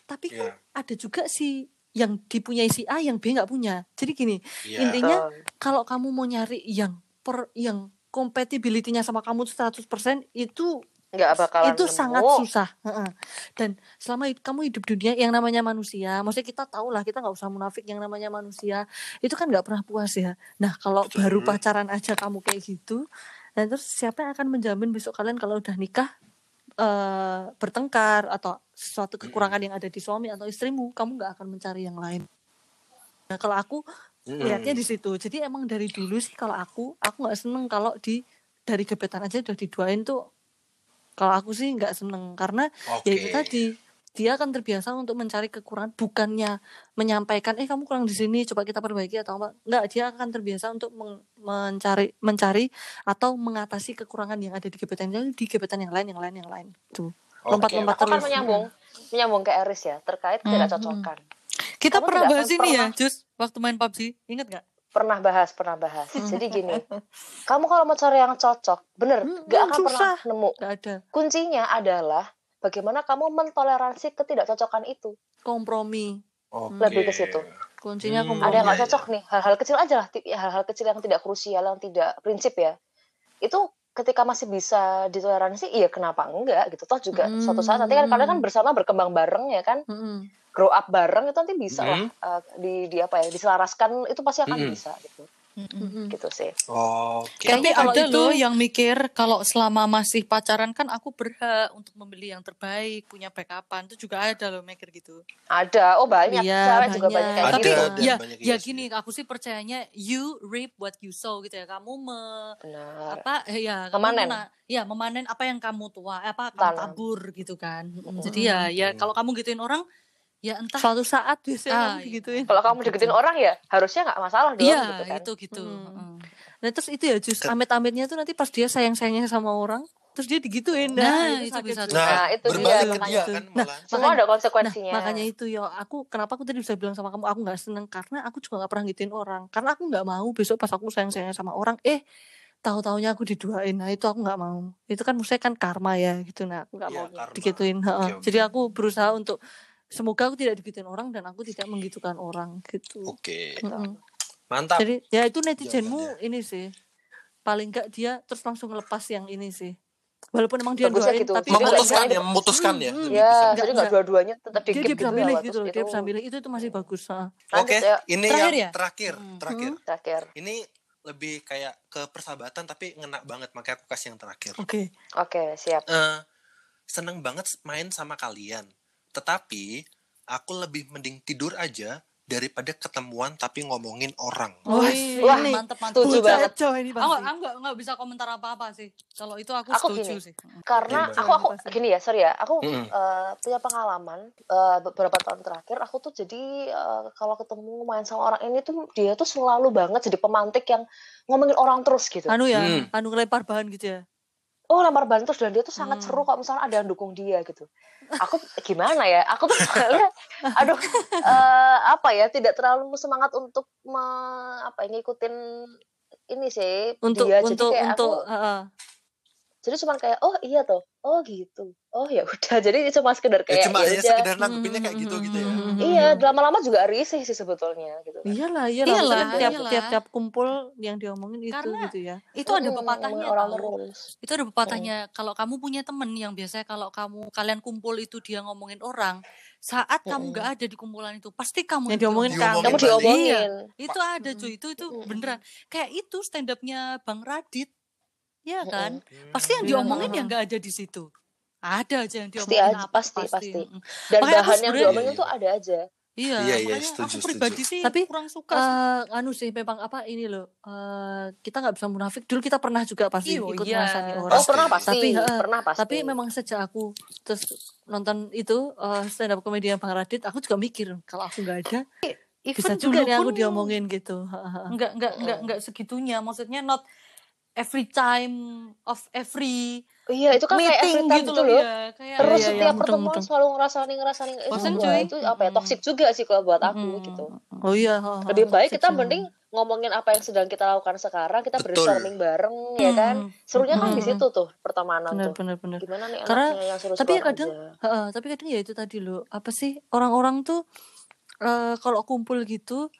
tapi kan Iya. ada juga si yang dipunyai si A yang B nggak punya. Jadi gini, Iya. intinya Betul. kalau kamu mau nyari yang per yang compatibility-nya sama kamu tuh 100% itu Nggak bakalan itu nemu. sangat susah Heeh. dan selama hid- kamu hidup dunia yang namanya manusia maksudnya kita tahu lah kita nggak usah munafik yang namanya manusia itu kan nggak pernah puas ya nah kalau Betul. baru pacaran aja kamu kayak gitu dan terus siapa yang akan menjamin besok kalian kalau udah nikah eh bertengkar atau sesuatu kekurangan yang ada di suami atau istrimu kamu nggak akan mencari yang lain nah kalau aku. Lihatnya di situ. Jadi emang dari dulu sih kalau aku aku nggak seneng kalau di dari gebetan aja udah diduain tuh kalau aku sih nggak seneng. Karena Oke. ya itu tadi dia akan terbiasa untuk mencari kekurangan bukannya menyampaikan eh kamu kurang di sini coba kita perbaiki atau apa. Nggak dia akan terbiasa untuk mencari mencari atau mengatasi kekurangan yang ada di gebetan di gebetan yang lain yang lain yang lain. Tuh. Lompat-lompat Aku kan terus. menyambung, menyambung ke Eris ya terkait tidak Hmm, cocokan. Kita Kamu pernah bahas ini ya pernah- Jus waktu main PUBG inget nggak Pernah bahas, pernah bahas. Jadi gini, kamu kalau mau cari yang cocok, bener, Hmm, gak hmm, akan pernah susah. nemu. nggak ada Kuncinya adalah bagaimana kamu mentoleransi ketidakcocokan itu. kompromi Oke. lebih ke situ. kuncinya Hmm, kompromi Ada yang nggak iya, cocok nih, hal-hal kecil aja lah, ti- hal-hal kecil yang tidak krusial, yang tidak prinsip ya. Itu ketika masih bisa ditoleransi, iya kenapa enggak gitu. Toh juga Hmm. suatu saat nanti kan kalian kan bersama berkembang bareng ya kan, Mm-mm. Grow up bareng itu nanti bisa lah Hmm. eh, di, di apa ya, diselaraskan itu pasti akan Hmm. bisa gitu. Mm-mm. Gitu sih. Oke. Tapi Tapi kalau ada itu- loh yang mikir kalau selama masih pacaran kan aku berhak untuk membeli yang terbaik, punya backupan. Itu juga ada loh mikir gitu. Ada, oh banyak, Iya, cewek juga banyak. banyak kayak Ada, Tapi gitu. dan ya, banyak ya iya gini, aku sih percayanya you reap what you sow gitu ya. Kamu me, Benar. apa eh, ya kamu Memanen. mena- ya memanen apa yang kamu tua, apa kamu tabur gitu kan. Mm, Mm. Jadi ya ya kalau kamu gituin orang ya entah suatu saat biasanya Ah, kamu digituin Kalau kamu deketin orang ya harusnya nggak masalah dong Iya, gitu kan. itu gitu. Hmm. Mm. Nah terus itu ya justru amit-amitnya tuh nanti pas dia sayang-sayangnya sama orang, terus dia digituin. Nah, itu sakit bisa. Nah, Nah, itu dia, makanya dia itu. kan Nah, malah. Semua Makanya- ada Nah, konsekuensinya. makanya itu yo, aku kenapa aku tadi bisa bilang sama kamu aku nggak seneng karena aku juga nggak pernah gituin orang. Karena aku nggak mau besok pas aku sayang-sayang sama orang, eh tahu-taunya aku diduain. Nah itu aku nggak mau. Itu kan maksudnya kan karma ya gitu. Nah aku nggak Iya, mau karma. digituin. heeh. Oke, oke. Jadi aku berusaha untuk semoga aku tidak digituin orang dan aku tidak menggitukan orang gitu. Oke. Mm-mm. Mantap. Jadi ya itu netizenmu Jawabannya. ini sih. Paling enggak dia terus langsung lepas yang ini sih. Walaupun emang dia Bagusnya doain gitu. tapi dia memutuskan ya, memutuskan ya. Hmm, Ya, jadi Nggak- dua-duanya tetap dia, dia bisa gitu milih ya, gitu loh, dia bisa Itu milih itu itu masih bagus. Oke, ya, ini Terakhir yang ya? terakhir, Hmm. terakhir. terakhir. Ini lebih kayak ke persahabatan tapi ngena banget makanya aku kasih yang terakhir. Oke. Oke, siap. Eh, seneng banget main sama kalian. Tetapi aku lebih mending tidur aja daripada ketemuan tapi ngomongin orang. Wah, Wih, wah, ini mantep mantep. setuju banget. Eco ini Aku pasti. aku nggak nggak bisa komentar apa-apa sih. Kalau itu aku, Aku setuju gini. sih. Karena Gimana? aku aku Pasti. gini ya, sorry ya. Aku eh, punya pengalaman eh, beberapa tahun terakhir aku tuh jadi eh, kalau ketemu main sama orang ini tuh dia tuh selalu banget jadi pemantik yang ngomongin orang terus gitu. Anu ya, Hmm. anu ngelempar bahan gitu ya. oh lamar bantu dan dia tuh sangat Hmm. seru kalau misalnya ada yang dukung dia gitu aku gimana ya aku tuh soalnya aduh eh, apa ya tidak terlalu semangat untuk me, apa ngikutin ini sih Untuk dia untuk kayak untuk aku heeh. Jadi cuma kayak oh iya toh oh gitu oh ya udah [laughs] jadi cuma sekedar Ya kayak cuma ya hanya udah. sekedar nanggepinnya kayak gitu gitu ya. Hmm. iya lama-lama juga risih sih sebetulnya gitu kan. Iyalah, iyalah. Iyalah, tiap, iyalah. tiap tiap kumpul yang diomongin itu Karena gitu ya. Itu ada pepatahnya ngomongin orang terus Itu ada pepatahnya kalau kamu punya temen yang biasanya kalau kamu kalian kumpul itu dia ngomongin orang, saat kamu Mm-mm. nggak ada di kumpulan itu pasti kamu Yang diomongin diomongin. kamu. kamu diomongin itu ada cuy itu itu beneran kayak itu stand upnya bang Radit ya kan Hmm. pasti yang Iya, diomongin yang nggak ada di situ ada aja yang Pasti diomongin aja, apa pasti, pasti. Mm-mm. dan Makanya bahan yang diomongin tuh ada aja iya, Iya, iya, setuju, aku setuju. pribadi sih Tapi, kurang suka sih. Eh, anu sih memang apa ini loh eh, kita nggak bisa munafik dulu kita pernah juga pasti Iyo, ikut iya. ngerasani oh orang Pasti. pernah pasti Tapi, heeh, pernah pasti tapi memang sejak aku terus nonton itu eh, stand up komedi Bang Radit aku juga mikir kalau aku nggak ada bisa Even juga dulu nih aku pun diomongin gitu nggak nggak nggak nggak segitunya maksudnya not every time of every iya itu kan kayak every meeting time gitu gitu loh ya kayak terus Iya, iya, setiap mudeng, pertemuan mudeng. selalu ngerasani ngerasani itu, Bosen, cuy. itu apa ya toxic juga sih kalau buat aku Mm-mm. gitu oh iya ha, ha, lebih baik toxic kita sih. mending ngomongin apa yang sedang kita lakukan sekarang kita Betul. brainstorming bareng ya kan Hmm. serunya kan di situ tuh pertemanan tuh benar benar gimana nih Karena- yang seru-seruan tapi kadang aja Heeh, tapi kadang ya itu tadi loh apa sih orang-orang tuh eh, kalau kumpul gitu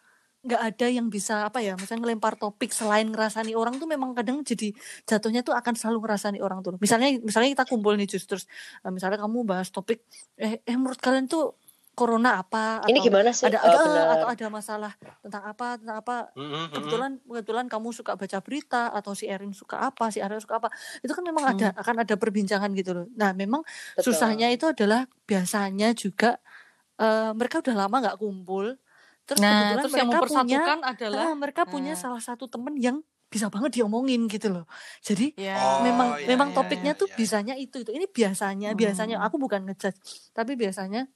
nggak ada yang bisa apa ya misalnya ngelempar topik selain ngerasani orang tuh memang kadang jadi jatuhnya tuh akan selalu ngerasani orang tuh. Misalnya misalnya kita kumpul nih justru eh, misalnya kamu bahas topik eh, eh menurut kalian tuh corona apa? Ini atau gimana sih? ada Oh, ada atau ada masalah tentang apa tentang apa? Mm-mm, mm-mm. kebetulan kebetulan kamu suka baca berita atau si Erin suka apa si Ariel suka apa. Itu kan memang ada akan ada perbincangan gitu loh. Nah memang Betul. susahnya itu adalah biasanya juga eh, mereka udah lama nggak kumpul terus nah kebetulan terus yang mereka punya mempersatukan adalah ah, mereka punya Nah. salah satu temen yang bisa banget diomongin gitu loh jadi ya Oh, memang iya, memang iya, topiknya iya, tuh iya. bisanya itu itu ini biasanya biasanya Hmm. aku bukan ngejudge tapi biasanya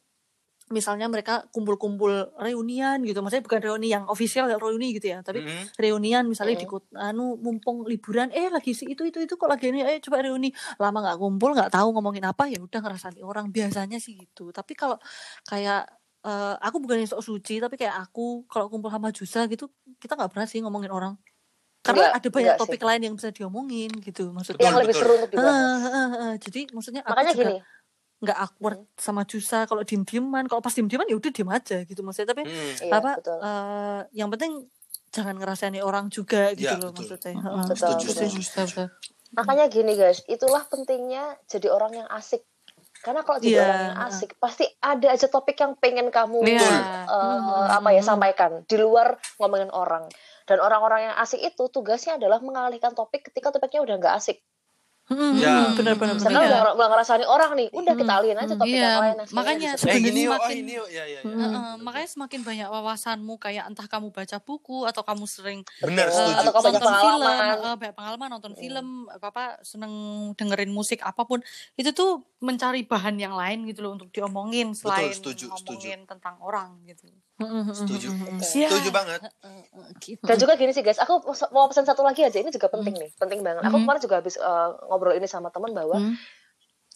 misalnya mereka kumpul-kumpul reunian gitu maksudnya bukan reuni yang official reuni gitu ya tapi Mm-mm. reunian misalnya di Mm. kut- anu mumpung liburan eh lagi si itu itu itu kok lagi ini eh coba reuni lama nggak kumpul nggak tahu ngomongin apa ya udah ngerasani orang biasanya sih gitu tapi kalau kayak eh, aku bukan yang sok suci tapi kayak aku kalau kumpul sama Jusa gitu kita nggak pernah sih ngomongin orang karena Nggak, ada banyak nggak sih. topik lain yang bisa diomongin gitu maksudnya yang lebih seru untuk dibahas Heeh, heeh, heeh. jadi maksudnya aku makanya juga gini nggak awkward sama Jusa kalau diem dieman kalau pas diem dieman ya udah diem aja gitu maksudnya tapi Mm. iya apa betul eh, yang penting jangan ngerasani orang juga gitu Ya, loh betul. maksudnya. Heeh, Betul, betul. Betul, betul. makanya gini guys itulah pentingnya jadi orang yang asik karena kalau jadi Iya, orang yang heeh. asik pasti ada aja topik yang pengen kamu Iya. eh, Hmm, apa ya sampaikan di luar ngomongin orang dan orang-orang yang asik itu tugasnya adalah mengalihkan topik ketika topiknya udah nggak asik Hmm, Ya. benar benar benar. Iya. udah, udah ngerasani orang nih udah kita alihin aja topik Iya, yang lain makanya sebenarnya Eh oh semakin- ini yuk, ya ya. ya. Heeh, Betul, makanya betul. semakin banyak wawasanmu kayak entah kamu baca buku atau kamu sering Benar, Betul. setuju. atau kamu nonton film, pengalaman eh, banyak pengalaman nonton Hmm. film, apa apa seneng dengerin musik apa pun itu tuh mencari bahan yang lain gitu loh untuk diomongin selain setuju, setuju. ngomongin tentang orang gitu. Hmm, hmm, hmm, Setuju. hmm, hmm, Betul. Ya, Setuju banget. gitu. Dan juga gini sih guys, aku mau pesan satu lagi aja. Ini juga penting nih, penting banget. Aku Hmm. kemarin juga habis eh, ngobrol ini sama teman bahwa Hmm.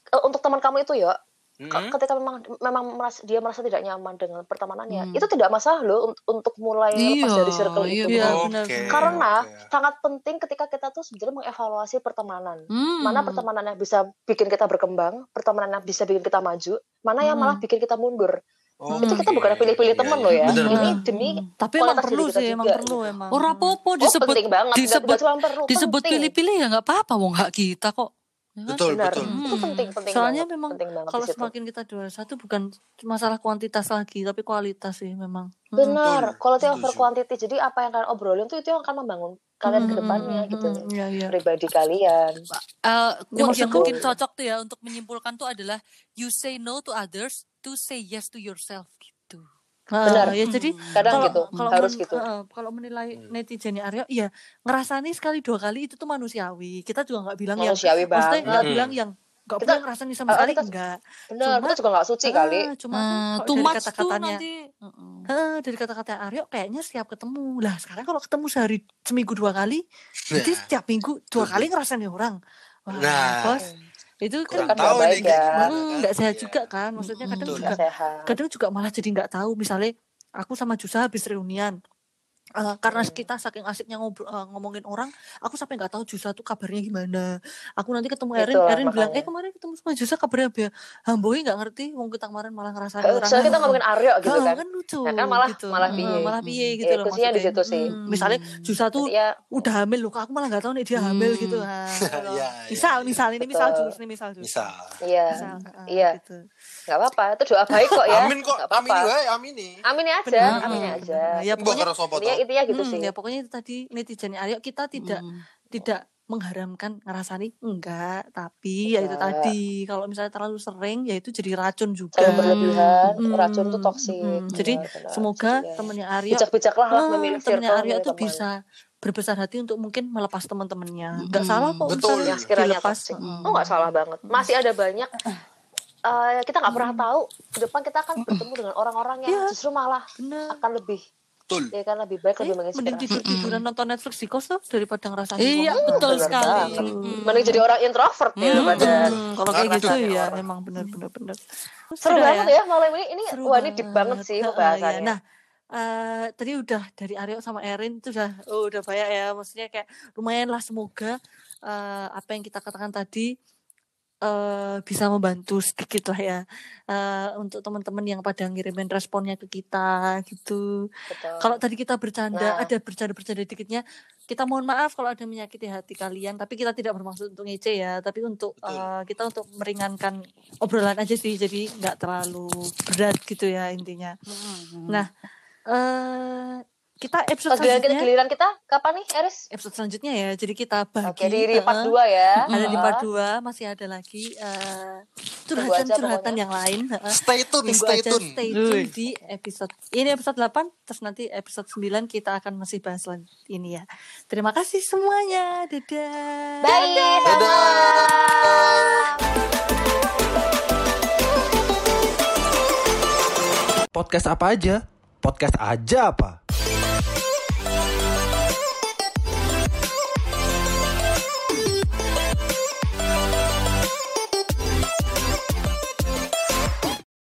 eh, untuk teman kamu itu ya, Mm-mm. ketika memang memang merasa, dia merasa tidak nyaman dengan pertemanannya, Hmm. itu tidak masalah loh un- untuk mulai lepas Iya, dari circle iya, itu. Iya, benar, benar. Karena oke. sangat penting ketika kita tuh sebenarnya mengevaluasi pertemanan. Hmm. Mana pertemanan yang bisa bikin kita berkembang, pertemanan yang bisa bikin kita maju, mana yang malah Hmm. bikin kita mundur. Oke. Itu kita bukan pilih-pilih Iya, temen iya. loh ya. Bener, Ini bener. demi Tapi emang perlu sih, emang juga, perlu emang. Ora Oh, disebut penting banget. Disebut cuma perlu, disebut pilih-pilih ya nggak apa-apa wong hak kita kok. Ya kan? Betul, Benar. betul. Itu Hmm. penting, penting Soalnya banget. memang penting banget Kalau semakin kita dewasa tuh bukan masalah kuantitas lagi, tapi kualitas sih memang. Hmm. Benar, Betul, quality over quantity. Jadi apa yang kalian obrolin tuh itu yang akan membangun kalian Hmm, ke depannya hmm, gitu. hmm, Iya, iya. Pribadi kalian. Eh, Ya, quote yang mungkin cocok tuh ya untuk menyimpulkan tuh adalah you say no to others to say yes to yourself gitu. Benar. ya jadi Kadang kalau gitu, kalau harus men- gitu. eh, kalau menilai Hmm. netizen Aryo, iya ngerasani sekali dua kali itu tuh manusiawi. Kita juga nggak bilang yang Manusiawi maksudnya banget. nggak Hmm. bilang yang nggak Kita- punya ngerasani sama sekali kita- enggak. Benar, Cuma- kita juga nggak suci kali. Ah, cuma kan Eh, kalau too dari tuh kata-katanya nanti. Heeh. Heeh, dari kata-kata Aryo kayaknya setiap ketemu. Lah sekarang kalau ketemu sehari seminggu dua kali, Nah, setiap minggu dua kali ngerasani orang. Wah, Nah. bos, itu kurang kan nggak tahu baik nih kayak ya. Hmm, nggak sehat Iya. juga kan maksudnya kadang Betul. juga sehat. kadang juga malah jadi nggak tahu misalnya aku sama Jusa habis reunian Eh, karena kita saking asiknya ngobrol eh, ngomongin orang, aku sampai nggak tahu Jusa tuh kabarnya gimana. Aku nanti ketemu Erin, Itulah Erin bilang, eh kemarin ketemu sama Jusa kabarnya apa ya? Hamboi nggak ngerti, wong kita kemarin malah ngerasain Eh, orang. soalnya kita ngomongin Aryo gitu kan kan lucu Nah, kan malah- gitu. malah piye. malah piye Hmm. gitu Ya, loh kuncinya di maksudnya. situ sih. Hmm, Misalnya Jusa tuh ya udah hamil loh, aku malah nggak tahu nih dia hamil Hmm. gitu. Nah, [laughs] kalau- Iya, misal, iya. misal ini misal. Jus, ini misal Jus. Bisa. iya Misal, heeh, Iya. gitu. nggak apa-apa itu doa baik kok ya Amin kok, amin wae, amin nih. amini aja amini benar, aja. Ya pokoknya to? intinya gitu Hmm, sih ya pokoknya itu tadi netizennya Aryo kita tidak Hmm. tidak mengharamkan ngerasani enggak tapi ya itu Enggak. tadi kalau misalnya terlalu sering ya itu jadi racun juga terlalu berlebihan Hmm, racun tuh toksik hmm. jadi Benar-benar. semoga Jadi ya, temennya Aryo bijak-bijaklah lah ah, memilih temennya Aryo tuh teman. bisa berbesar hati untuk mungkin melepas teman-temannya nggak Hmm, salah kok betul. sekiranya dilepas toksik Heeh. oh nggak salah banget masih ada banyak eh, kita nggak pernah tahu ke depan kita akan bertemu dengan orang-orang yang Iya. justru malah bener akan lebih Betul. ya kan lebih baik Eh, lebih mending menginspirasi tidur tiduran nonton Netflix di kos tuh daripada ngerasain Iya, wong. betul benar sekali. banget. Mm. mending jadi orang introvert ya daripada Hmm, kalau kayak gitu ya orang. memang benar-benar benar seru Sudah banget ya malam ini ini Seru wah ini deep banget sih Heeh, pembahasannya ya. Nah, eh, tadi udah dari Aryo sama Erin itu udah oh, udah banyak ya. Maksudnya kayak lumayan lah semoga eh, apa yang kita katakan tadi eh, bisa membantu sedikit lah ya eh, untuk teman-teman yang pada ngirimin responnya ke kita gitu. Betul. Kalau tadi kita bercanda, Nah. ada bercanda-bercanda dikitnya, kita mohon maaf kalau ada menyakiti hati kalian. Tapi kita tidak bermaksud untuk ngece ya, tapi untuk Betul. eh, kita untuk meringankan obrolan aja sih, jadi nggak terlalu berat gitu ya intinya. Hmm. Nah, eh kita episode kita, selanjutnya, giliran kita kapan nih Eris? episode selanjutnya ya. Jadi kita bagi. Oke di part eh, 2 ya. Ada di part 2 masih ada lagi eh, Tunggu aja curhatan-curhatan pokoknya. yang lain. Stay tune, Tunggu stay aja tune. stay tune di episode ini episode 8 terus nanti episode 9 kita akan masih bahas ini ya. Terima kasih semuanya. Dadah. Bye. Selamat malam. Podcast apa aja? Podcast aja apa?